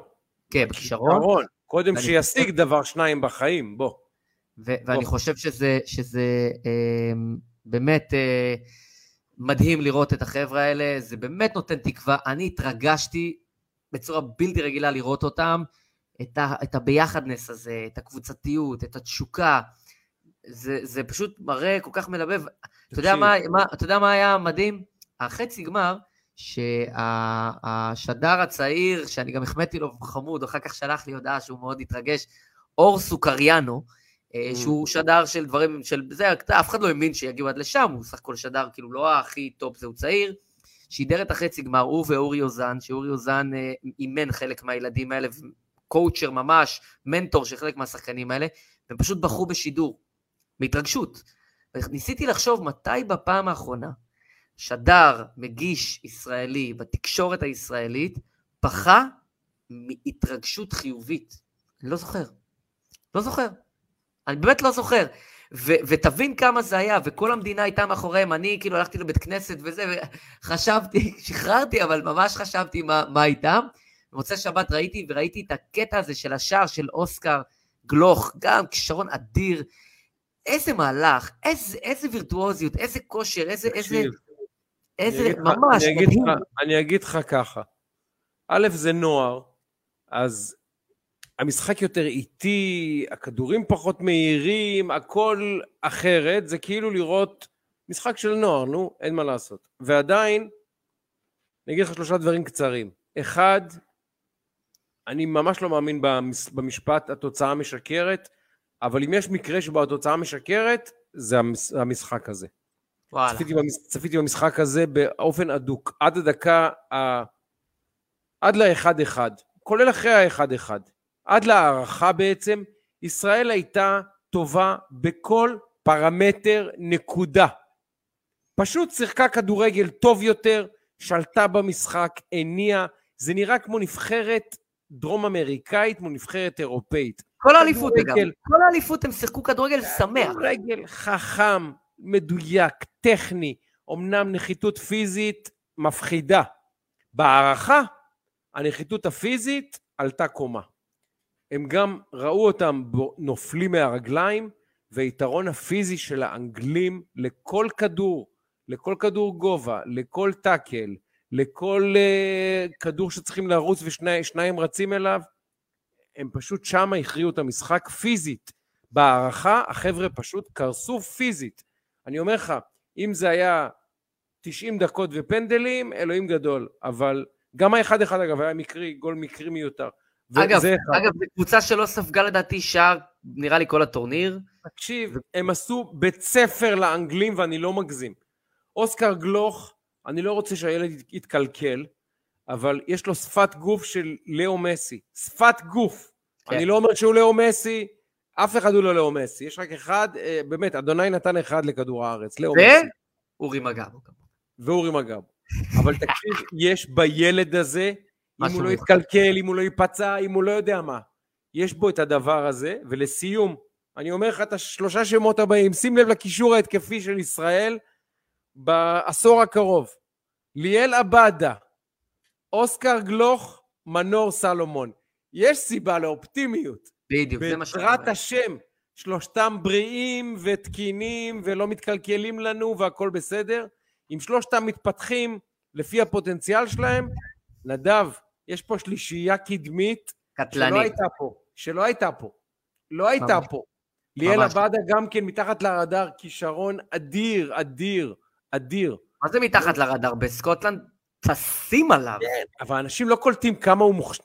כן, בכישרון. קודם שישיג דבר שניים בחיים, בוא. ו- ואני חושב שזה, שזה אה, באמת אה, מדהים לראות את החבר'ה האלה, זה באמת נותן תקווה. אני התרגשתי בצורה בלתי רגילה לראות אותם, את, ה- את הביחדנס הזה, את הקבוצתיות, את התשוקה. זה, זה פשוט מראה כל כך מלבב. אתה יודע מה, מה, אתה יודע מה היה מדהים? החצי גמר, שהשדר הצעיר, שאני גם החמאתי לו חמוד, אחר כך שלח לי הודעה שהוא מאוד התרגש, אור סוכריאנו, אה, mm. שהוא שדר של דברים, של זה, אף אחד לא האמין שיגיעו עד לשם, הוא סך הכל שדר כאילו לא הכי top, זהו צעיר, שידר את החצי גמר, הוא ואורי אוזן, שאורי אוזן אה, אימן חלק מהילדים האלה, coacher ממש, מנטור של חלק מהשחקנים האלה, והם פשוט בחרו בשידור, בהתרגשות. ניסיתי לחשוב מתי בפעם האחרונה שדר, מגיש ישראלי בתקשורת הישראלית, פחה מהתרגשות חיובית. אני לא זוכר. לא זוכר. אני באמת לא זוכר. ו- ותבין כמה זה היה, וכל המדינה הייתה מאחוריהם, אני כאילו הלכתי לבית כנסת וזה, וחשבתי, [laughs] שחררתי, אבל ממש חשבתי מה, מה איתם. במוצאי שבת ראיתי, וראיתי את הקטע הזה של השער של אוסקר גלוך, גם כישרון אדיר. איזה מהלך, איזה, איזה וירטואוזיות, איזה כושר, איזה, איזה, איזה, ממש, אני מדהים. לך, אני אגיד לך ככה, א', זה נוער, אז המשחק יותר איטי, הכדורים פחות מהירים, הכל אחרת, זה כאילו לראות משחק של נוער, נו, אין מה לעשות. ועדיין, אני אגיד לך שלושה דברים קצרים. אחד, אני ממש לא מאמין במשפט התוצאה משקרת, אבל אם יש מקרה שבו התוצאה משקרת, זה המשחק הזה. צפיתי, במש... צפיתי במשחק הזה באופן אדוק, עד הדקה, ה... עד ל-1-1, כולל אחרי ה-1-1, עד להערכה בעצם, ישראל הייתה טובה בכל פרמטר נקודה. פשוט שיחקה כדורגל טוב יותר, שלטה במשחק, הניעה, זה נראה כמו נבחרת דרום אמריקאית מול נבחרת אירופאית. כל האליפות אגב, כל האליפות הם שיחקו כדורגל שמח. כדורגל חכם, מדויק, טכני, אמנם נחיתות פיזית מפחידה. בהערכה, הנחיתות הפיזית עלתה קומה. הם גם ראו אותם נופלים מהרגליים, והיתרון הפיזי של האנגלים לכל כדור, לכל כדור גובה, לכל טאקל, לכל uh, כדור שצריכים לרוץ ושניים רצים אליו, הם פשוט שמה הכריעו את המשחק פיזית. בהערכה החבר'ה פשוט קרסו פיזית. אני אומר לך, אם זה היה 90 דקות ופנדלים, אלוהים גדול, אבל גם האחד אחד אגב היה מקרי, גול מקרי מיותר. אגב, אגב, זו קבוצה שלא ספגה לדעתי שער, נראה לי כל הטורניר. תקשיב, הם עשו בית ספר לאנגלים ואני לא מגזים. אוסקר גלוך, אני לא רוצה שהילד יתקלקל, אבל יש לו שפת גוף של לאו מסי. שפת גוף. כן. אני לא אומר שהוא לאו מסי, אף אחד הוא לא לאו מסי. יש רק אחד, אה, באמת, אדוני נתן אחד לכדור הארץ, לאו מסי. ואורי מגבו. ואורי מגבו. אבל תקשיב, [laughs] יש בילד הזה, אם הוא לא יתקלקל, אם הוא לא ייפצע, אם הוא לא יודע מה. יש בו את הדבר הזה, ולסיום, אני אומר לך את השלושה שמות הבאים, שים לב לקישור ההתקפי של ישראל בעשור הקרוב. ליאל עבאדה, אוסקר גלוך, מנור סלומון. יש סיבה לאופטימיות. בדיוק, זה מה אומר. בעזרת השם, שלושתם בריאים ותקינים ולא מתקלקלים לנו והכל בסדר. אם שלושתם מתפתחים לפי הפוטנציאל שלהם, נדב, יש פה שלישייה קדמית קטלנית. שלא הייתה פה, שלא הייתה פה. לא הייתה ממש. פה. ליאל עבדה גם כן מתחת לרדאר, כישרון אדיר, אדיר, אדיר. מה זה מתחת לרדאר? בסקוטלנד טסים עליו. כן, אבל אנשים לא קולטים כמה הוא מוכשר.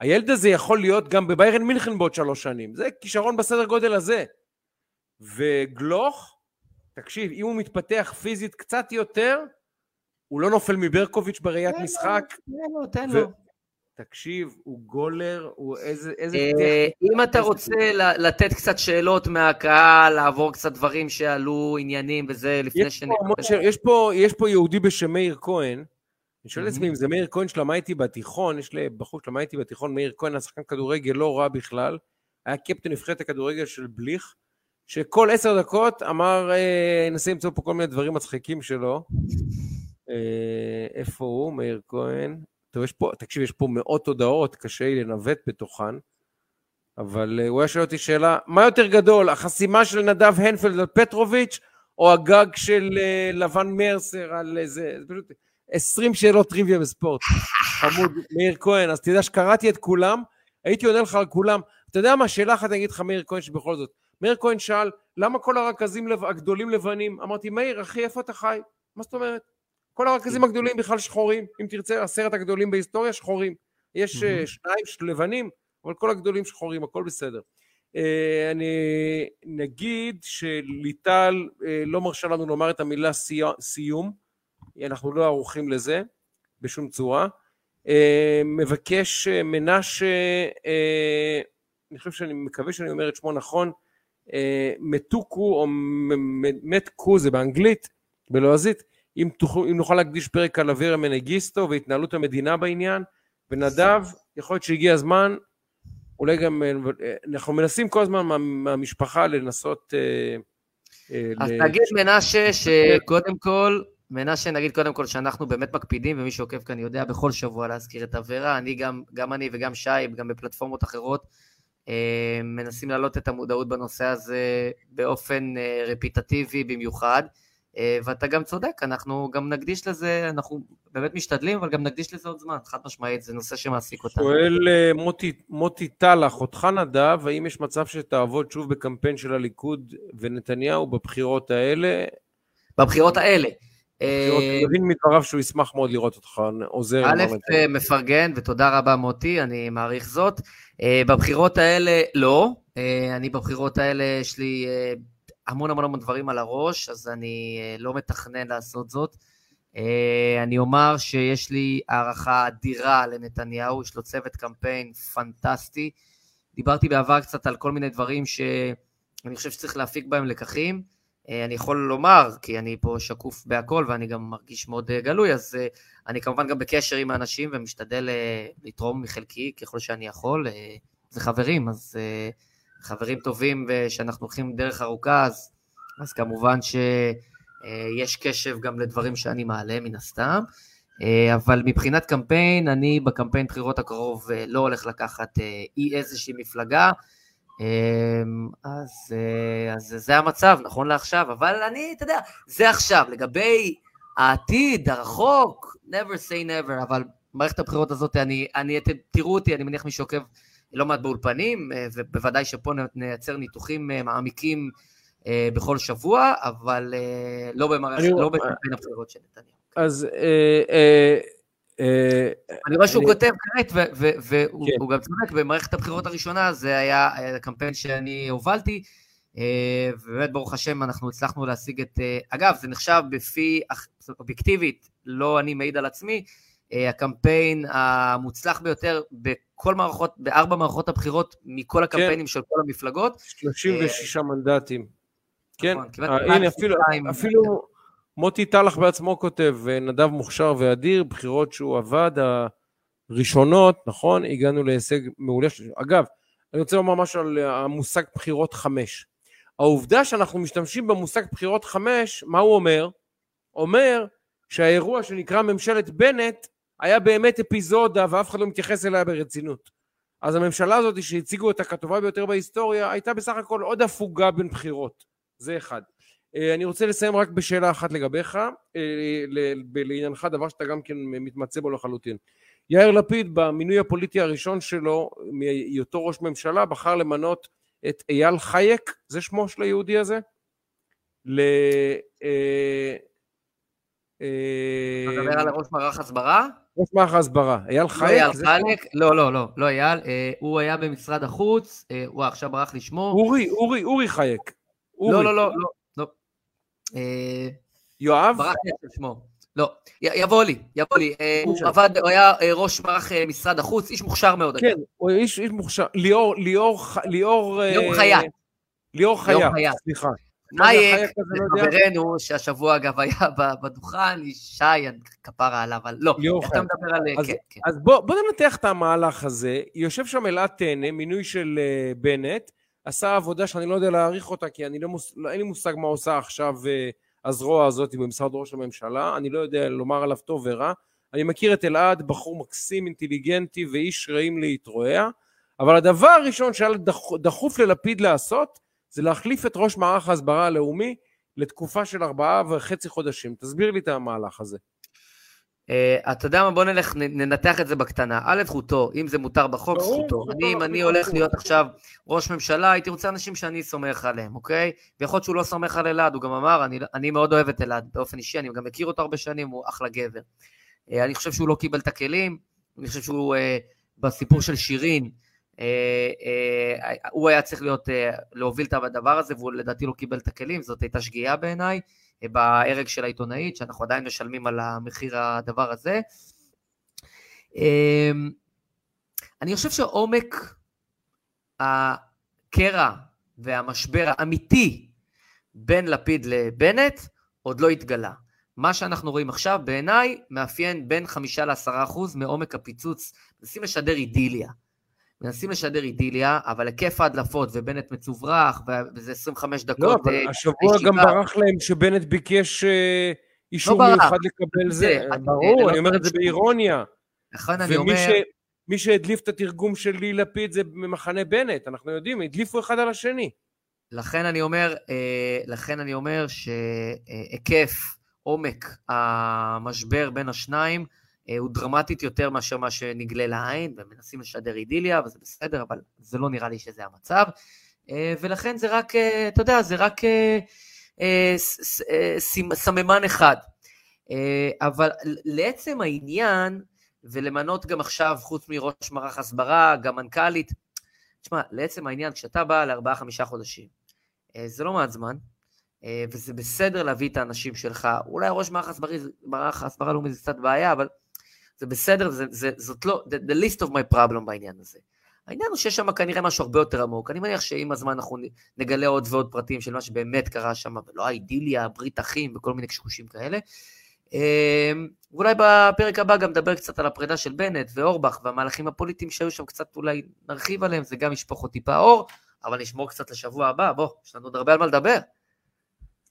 הילד הזה יכול להיות גם בביירן מינכן בעוד שלוש שנים. זה כישרון בסדר גודל הזה. וגלוך, תקשיב, אם הוא מתפתח פיזית קצת יותר, הוא לא נופל מברקוביץ' בראיית משחק. תן לו, תן לו. תקשיב, הוא גולר, הוא איזה... איזה אה. אם אתה רוצה ל- לתת קצת שאלות מהקהל, לעבור קצת דברים שעלו, עניינים וזה, לפני יש שאני... פה, המון ש- יש, פה, יש פה יהודי בשם מאיר כהן, אני שואל את עצמי. אם זה מאיר כהן שלמד איתי בתיכון, יש לי בחור שלמד איתי בתיכון, מאיר כהן היה שחקן כדורגל לא רע בכלל, היה קפטן נבחרת הכדורגל של בליך, שכל עשר דקות אמר, אה, ננסה למצוא פה כל מיני דברים מצחיקים שלו. אה, איפה הוא, מאיר כהן? טוב, יש פה, תקשיב, יש פה מאות הודעות, קשה לי לנווט בתוכן, אבל אה, הוא היה שואל אותי שאלה, מה יותר גדול, החסימה של נדב הנפלד על פטרוביץ', או הגג של אה, לבן מרסר על איזה, זה פשוט 20 שאלות טריוויה בספורט. חמוד, מאיר כהן, אז תדע שקראתי את כולם, הייתי עונה לך על כולם. אתה יודע מה, שאלה אחת אני אגיד לך, מאיר כהן, שבכל זאת. מאיר כהן שאל, למה כל הרכזים הגדולים לבנים? אמרתי, מאיר, אחי, איפה אתה חי? מה זאת אומרת? כל הרכזים הגדולים בכלל שחורים. אם תרצה, עשרת הגדולים בהיסטוריה, שחורים. יש אה. שניים לבנים, אבל כל הגדולים שחורים, הכל בסדר. אה, אני נגיד שליטל אה, לא מרשה לנו לומר את המילה סי- סיום, אנחנו לא ערוכים לזה בשום צורה. אה, מבקש אה, מנשה, אה, אני חושב שאני מקווה שאני אומר את שמו נכון, מתוקו או מתקו זה באנגלית, בלועזית, אם, תוכלו, אם נוכל להקדיש פרק על אבירה מנגיסטו והתנהלות המדינה בעניין, ונדב, יכול להיות שהגיע הזמן, אולי גם, אנחנו מנסים כל הזמן מה, מהמשפחה לנסות... אז ל- נגיד מנשה [laughs] שקודם כל, מנשה נגיד קודם כל שאנחנו באמת מקפידים, ומי שעוקב כאן יודע בכל שבוע להזכיר את אברה, אני גם, גם אני וגם שי, גם בפלטפורמות אחרות, אה, מנסים להעלות את המודעות בנושא הזה באופן אה, רפיטטיבי במיוחד, אה, ואתה גם צודק, אנחנו גם נקדיש לזה, אנחנו באמת משתדלים, אבל גם נקדיש לזה עוד זמן, חד משמעית, זה נושא שמעסיק אותנו. שואל מוטי, מוטי טלח, אותך נדב, האם יש מצב שתעבוד שוב בקמפיין של הליכוד ונתניהו בבחירות האלה? בבחירות האלה. בחירות- אה, אני מבין מדבריו שהוא ישמח מאוד לראות אותך עוזר. א'. אה, מפרגן, ותודה רבה מוטי, אני מעריך זאת. אה, בבחירות האלה, לא. אני בבחירות האלה, יש לי המון המון המון דברים על הראש, אז אני לא מתכנן לעשות זאת. אני אומר שיש לי הערכה אדירה לנתניהו, יש לו צוות קמפיין פנטסטי. דיברתי בעבר קצת על כל מיני דברים שאני חושב שצריך להפיק בהם לקחים. אה, אני יכול לומר, כי אני פה שקוף בהכל ואני גם מרגיש מאוד אה, גלוי, אז אה, אני כמובן גם בקשר עם האנשים ומשתדל לתרום מחלקי ככל שאני יכול. זה חברים, אז חברים טובים ושאנחנו הולכים דרך ארוכה, אז, אז כמובן שיש קשב גם לדברים שאני מעלה מן הסתם. אבל מבחינת קמפיין, אני בקמפיין בחירות הקרוב לא הולך לקחת אי איזושהי מפלגה. אה, אז, אה, אז זה המצב, נכון לעכשיו, אבל אני, אתה יודע, זה עכשיו. לגבי העתיד, הרחוק, never say never, אבל מערכת הבחירות הזאת, אני, אני, אתם תראו אותי, אני מניח מי שעוקב לא מעט באולפנים, אה, ובוודאי שפה נייצר ניתוחים אה, מעמיקים בכל שבוע, אבל לא במערכת, לא בקמפיין הבחירות של נתניהו. אז אה, אה, אני רואה שהוא כותב כעת, והוא כן. גם צודק, במערכת הבחירות הראשונה זה היה אה, קמפיין שאני הובלתי, אה, ובאמת ברוך השם אנחנו הצלחנו להשיג את, אה, אגב זה נחשב בפי, אובייקטיבית, לא אני מעיד על עצמי, אה, הקמפיין המוצלח ביותר בכל מערכות, בארבע מערכות הבחירות מכל הקמפיינים של כל המפלגות. 36 מנדטים. כן, נכון, אה, הנה 202. אפילו, אפילו מוטי טלח בעצמו כותב, נדב מוכשר ואדיר, בחירות שהוא עבד, הראשונות, נכון? הגענו להישג מעולה. אגב, אני רוצה לומר משהו על אה, המושג בחירות חמש. העובדה שאנחנו משתמשים במושג בחירות חמש, מה הוא אומר? אומר שהאירוע שנקרא ממשלת בנט היה באמת אפיזודה ואף אחד לא מתייחס אליה ברצינות. אז הממשלה הזאת שהציגו אותה כטובה ביותר בהיסטוריה הייתה בסך הכל עוד הפוגה בין בחירות. זה אחד. אה, אני רוצה לסיים רק בשאלה אחת לגביך, אה, לעניינך, דבר שאתה גם כן מתמצא בו לחלוטין. יאיר לפיד במינוי הפוליטי הראשון שלו, מהיותו ראש ממשלה, בחר למנות את אייל חייק, זה שמו של היהודי הזה? ל... אה, אתה מדבר על ראש מערך הסברה? ראש מערך ההסברה. אייל לא חייק? אייל זה שמו? חלק, לא, לא, לא, לא אייל, הוא היה במשרד החוץ, הוא עכשיו ברח לשמו. אורי, אורי, אורי חייק. לא. לא, לא, לא, יואב? ברח לי על שמו. לא, יבוא לי, יבוא לי. אה, הוא. עבד, הוא היה אה, ראש מערך אה, משרד החוץ, איש מוכשר מאוד. כן. הוא איש מוכשר. ליאור, ליאור, ליאור... אה, ליאור חייט. ליאור חייט. סליחה. מייק, לא? חברנו, שהשבוע אגב היה [laughs] בדוכן, שי, כפרה עליו, אבל לא, אתה. מדבר על... אז- כן, כן. אז בוא, בוא ננתח את המהלך הזה. יושב שם אלעד טנא, מינוי של בנט, עשה עבודה שאני לא יודע להעריך אותה, כי אני לא מוס, לא, אין לי מושג מה עושה עכשיו uh, הזרוע הזאת במשרד ראש הממשלה, אני לא יודע לומר עליו טוב ורע. אני מכיר את אלעד, בחור מקסים, אינטליגנטי ואיש רעים להתרועע, אבל הדבר הראשון שהיה דח, דחוף ללפיד לעשות, זה להחליף את ראש מערך ההסברה הלאומי לתקופה של ארבעה וחצי חודשים. תסביר לי את המהלך הזה. אה, אתה יודע מה, בוא נלך, ננתח את זה בקטנה. א', זכותו, אם זה מותר בחוק, זכותו. אני, אם אני. הולך להיות עכשיו ראש ממשלה, הייתי רוצה אנשים שאני סומך עליהם, אוקיי? ויכול להיות שהוא לא סומך על אלעד, הוא גם אמר, אני, אני מאוד אוהב את אלעד באופן אישי, אני גם מכיר אותו הרבה שנים, הוא אחלה גבר. אה, אני חושב שהוא לא קיבל את הכלים, אני חושב שהוא, אה, בסיפור של שירין, אה, אה, הוא היה צריך להיות, אה, להוביל את הדבר הזה, והוא לדעתי לא קיבל את הכלים, זאת הייתה שגיאה בעיניי, בהרג של העיתונאית, שאנחנו עדיין משלמים על המחיר הדבר הזה. אמ, אני חושב שעומק הקרע והמשבר האמיתי בין לפיד לבנט עוד לא התגלה. מה שאנחנו רואים עכשיו, בעיניי, מאפיין בין חמישה לעשרה אחוז מעומק הפיצוץ. מנסים לשדר אידיליה. מנסים לשדר אידיליה, אבל היקף ההדלפות ובנט מצוברח, וזה 25 דקות. לא, אבל אה, השבוע. גם ברח להם שבנט ביקש אה, אישור לא. מיוחד לקבל זה. זה, אני- ברור, לא אני אומר את זה באירוניה. לכן אני ומי אומר... ש- מי שהדליף את התרגום של לי לפיד זה ממחנה בנט, אנחנו יודעים, הדליפו אחד על השני. לכן אני אומר, אה, לכן אני אומר שהיקף, עומק המשבר בין השניים אה, הוא דרמטית יותר מאשר מה שנגלה לעין, ומנסים לשדר אידיליה, וזה בסדר, אבל זה לא נראה לי שזה המצב. אה, ולכן זה רק, אה, אתה יודע, זה רק אה, אה, אה, סממן אחד. אה, אבל לעצם העניין, ולמנות גם עכשיו, חוץ מראש מערך הסברה, גם מנכ"לית, תשמע, לעצם העניין, כשאתה בא לארבעה, חמישה חודשים, אה, זה לא מעט זמן, אה, וזה בסדר להביא את האנשים שלך. אולי ראש מערך הסברה לאומי זה קצת בעיה, אבל זה בסדר, זה, זה, זאת לא, the, the list of my problem בעניין הזה. העניין הוא שיש שם כנראה משהו הרבה יותר עמוק. אני מניח שעם הזמן אנחנו נגלה עוד ועוד פרטים של מה שבאמת קרה שם, ולא האידיליה, ברית אחים וכל מיני קשקושים כאלה. אה, ואולי בפרק הבא גם נדבר קצת על הפרידה של בנט ואורבך והמהלכים הפוליטיים שהיו שם, קצת אולי נרחיב עליהם, זה גם ישפוך עוד טיפה אור, אבל נשמור קצת לשבוע הבא, בוא, יש לנו עוד הרבה על מה לדבר.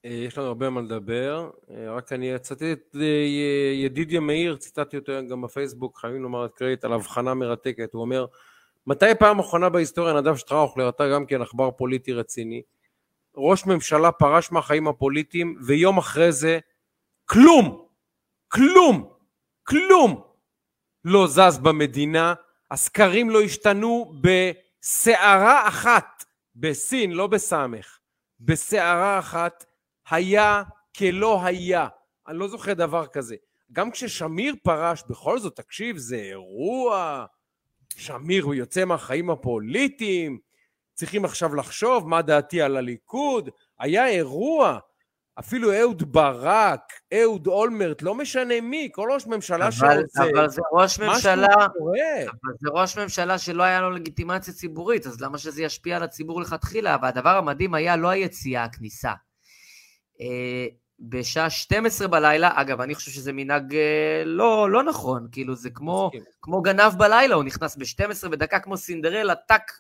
אה, יש לנו הרבה מה לדבר, אה, רק אני אצטט את אה, ידידיה מאיר, ציטטתי אותו גם בפייסבוק, חייבים לומר את קרדיט על הבחנה מרתקת, הוא אומר, מתי פעם אחרונה בהיסטוריה נדב שטראוכלר, אתה גם כן עכבר פוליטי רציני, ראש ממשלה פרש מהחיים הפוליטיים, ויום אחרי זה, כלום, כלום, כלום! לא זז במדינה, הסקרים לא השתנו בסערה אחת, בסין, לא בסמך, בסערה אחת, היה כלא היה. אני לא זוכר דבר כזה. גם כששמיר פרש, בכל זאת, תקשיב, זה אירוע. שמיר הוא יוצא מהחיים הפוליטיים, צריכים עכשיו לחשוב מה דעתי על הליכוד. היה אירוע. אפילו אהוד ברק, אהוד אולמרט, לא משנה מי, כל ראש ממשלה אבל, שרוצה. אבל זה ראש ממשלה. אבל זה ראש ממשלה שלא היה לו לגיטימציה ציבורית, אז למה שזה ישפיע על הציבור לכתחילה? והדבר המדהים היה לא היציאה, הכניסה. בשעה 12 בלילה, אגב, אני חושב שזה מנהג אה, לא, לא נכון, כאילו זה כמו. כמו גנב בלילה, הוא נכנס ב-12 ודקה כמו סינדרלה, טאק,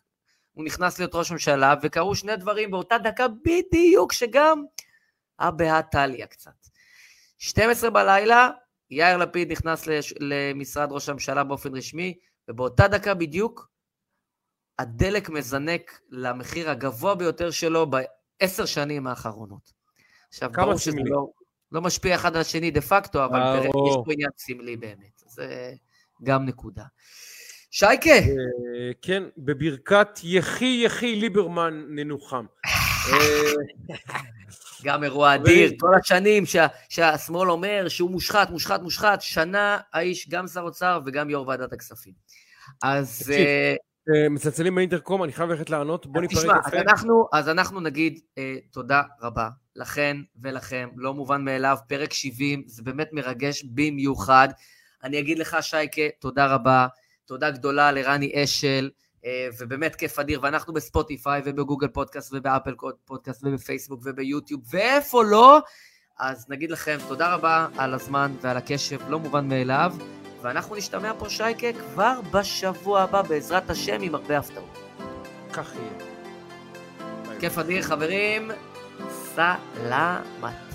הוא נכנס להיות ראש ממשלה, וקרו שני דברים באותה דקה בדיוק, שגם בהא תליא קצת. 12 בלילה, יאיר לפיד נכנס לש... למשרד ראש הממשלה באופן רשמי, ובאותה דקה בדיוק, הדלק מזנק למחיר הגבוה ביותר שלו בעשר שנים האחרונות. עכשיו, ברור שזה. לא, לא משפיע אחד על השני דה פקטו, אבל ברור. תראה, יש פה עניין סמלי באמת. זה גם נקודה. שייקה, אה, כן, בברכת יחי יחי ליברמן ננוחם. אה, גם אירוע אדיר, כל השנים שה, שהשמאל אומר שהוא מושחת, מושחת, מושחת, שנה האיש גם שר אוצר וגם יו"ר ועדת הכספים. אז תקשיב, אה, אה, מצלצלים באינטרקום, אני חייב ללכת לענות, בוא ניפרד תשמע, אז יפה. אנחנו, אז אנחנו נגיד אה, תודה רבה לכן ולכם, לא מובן מאליו, פרק 70, זה באמת מרגש במיוחד. אני אגיד לך, שייקה, תודה רבה, תודה גדולה לרני אשל, אה, ובאמת כיף אדיר, ואנחנו בספוטיפיי ובגוגל פודקאסט ובאפל פודקאסט ובפייסבוק וביוטיוב, ואיפה לא, אז נגיד לכם תודה רבה על הזמן ועל הקשב, לא מובן מאליו, ואנחנו נשתמע פה, שייקה, כבר בשבוע הבא, בעזרת השם, עם הרבה הפתעות. כך יהיה. כיף אדיר, חברים. סלמת.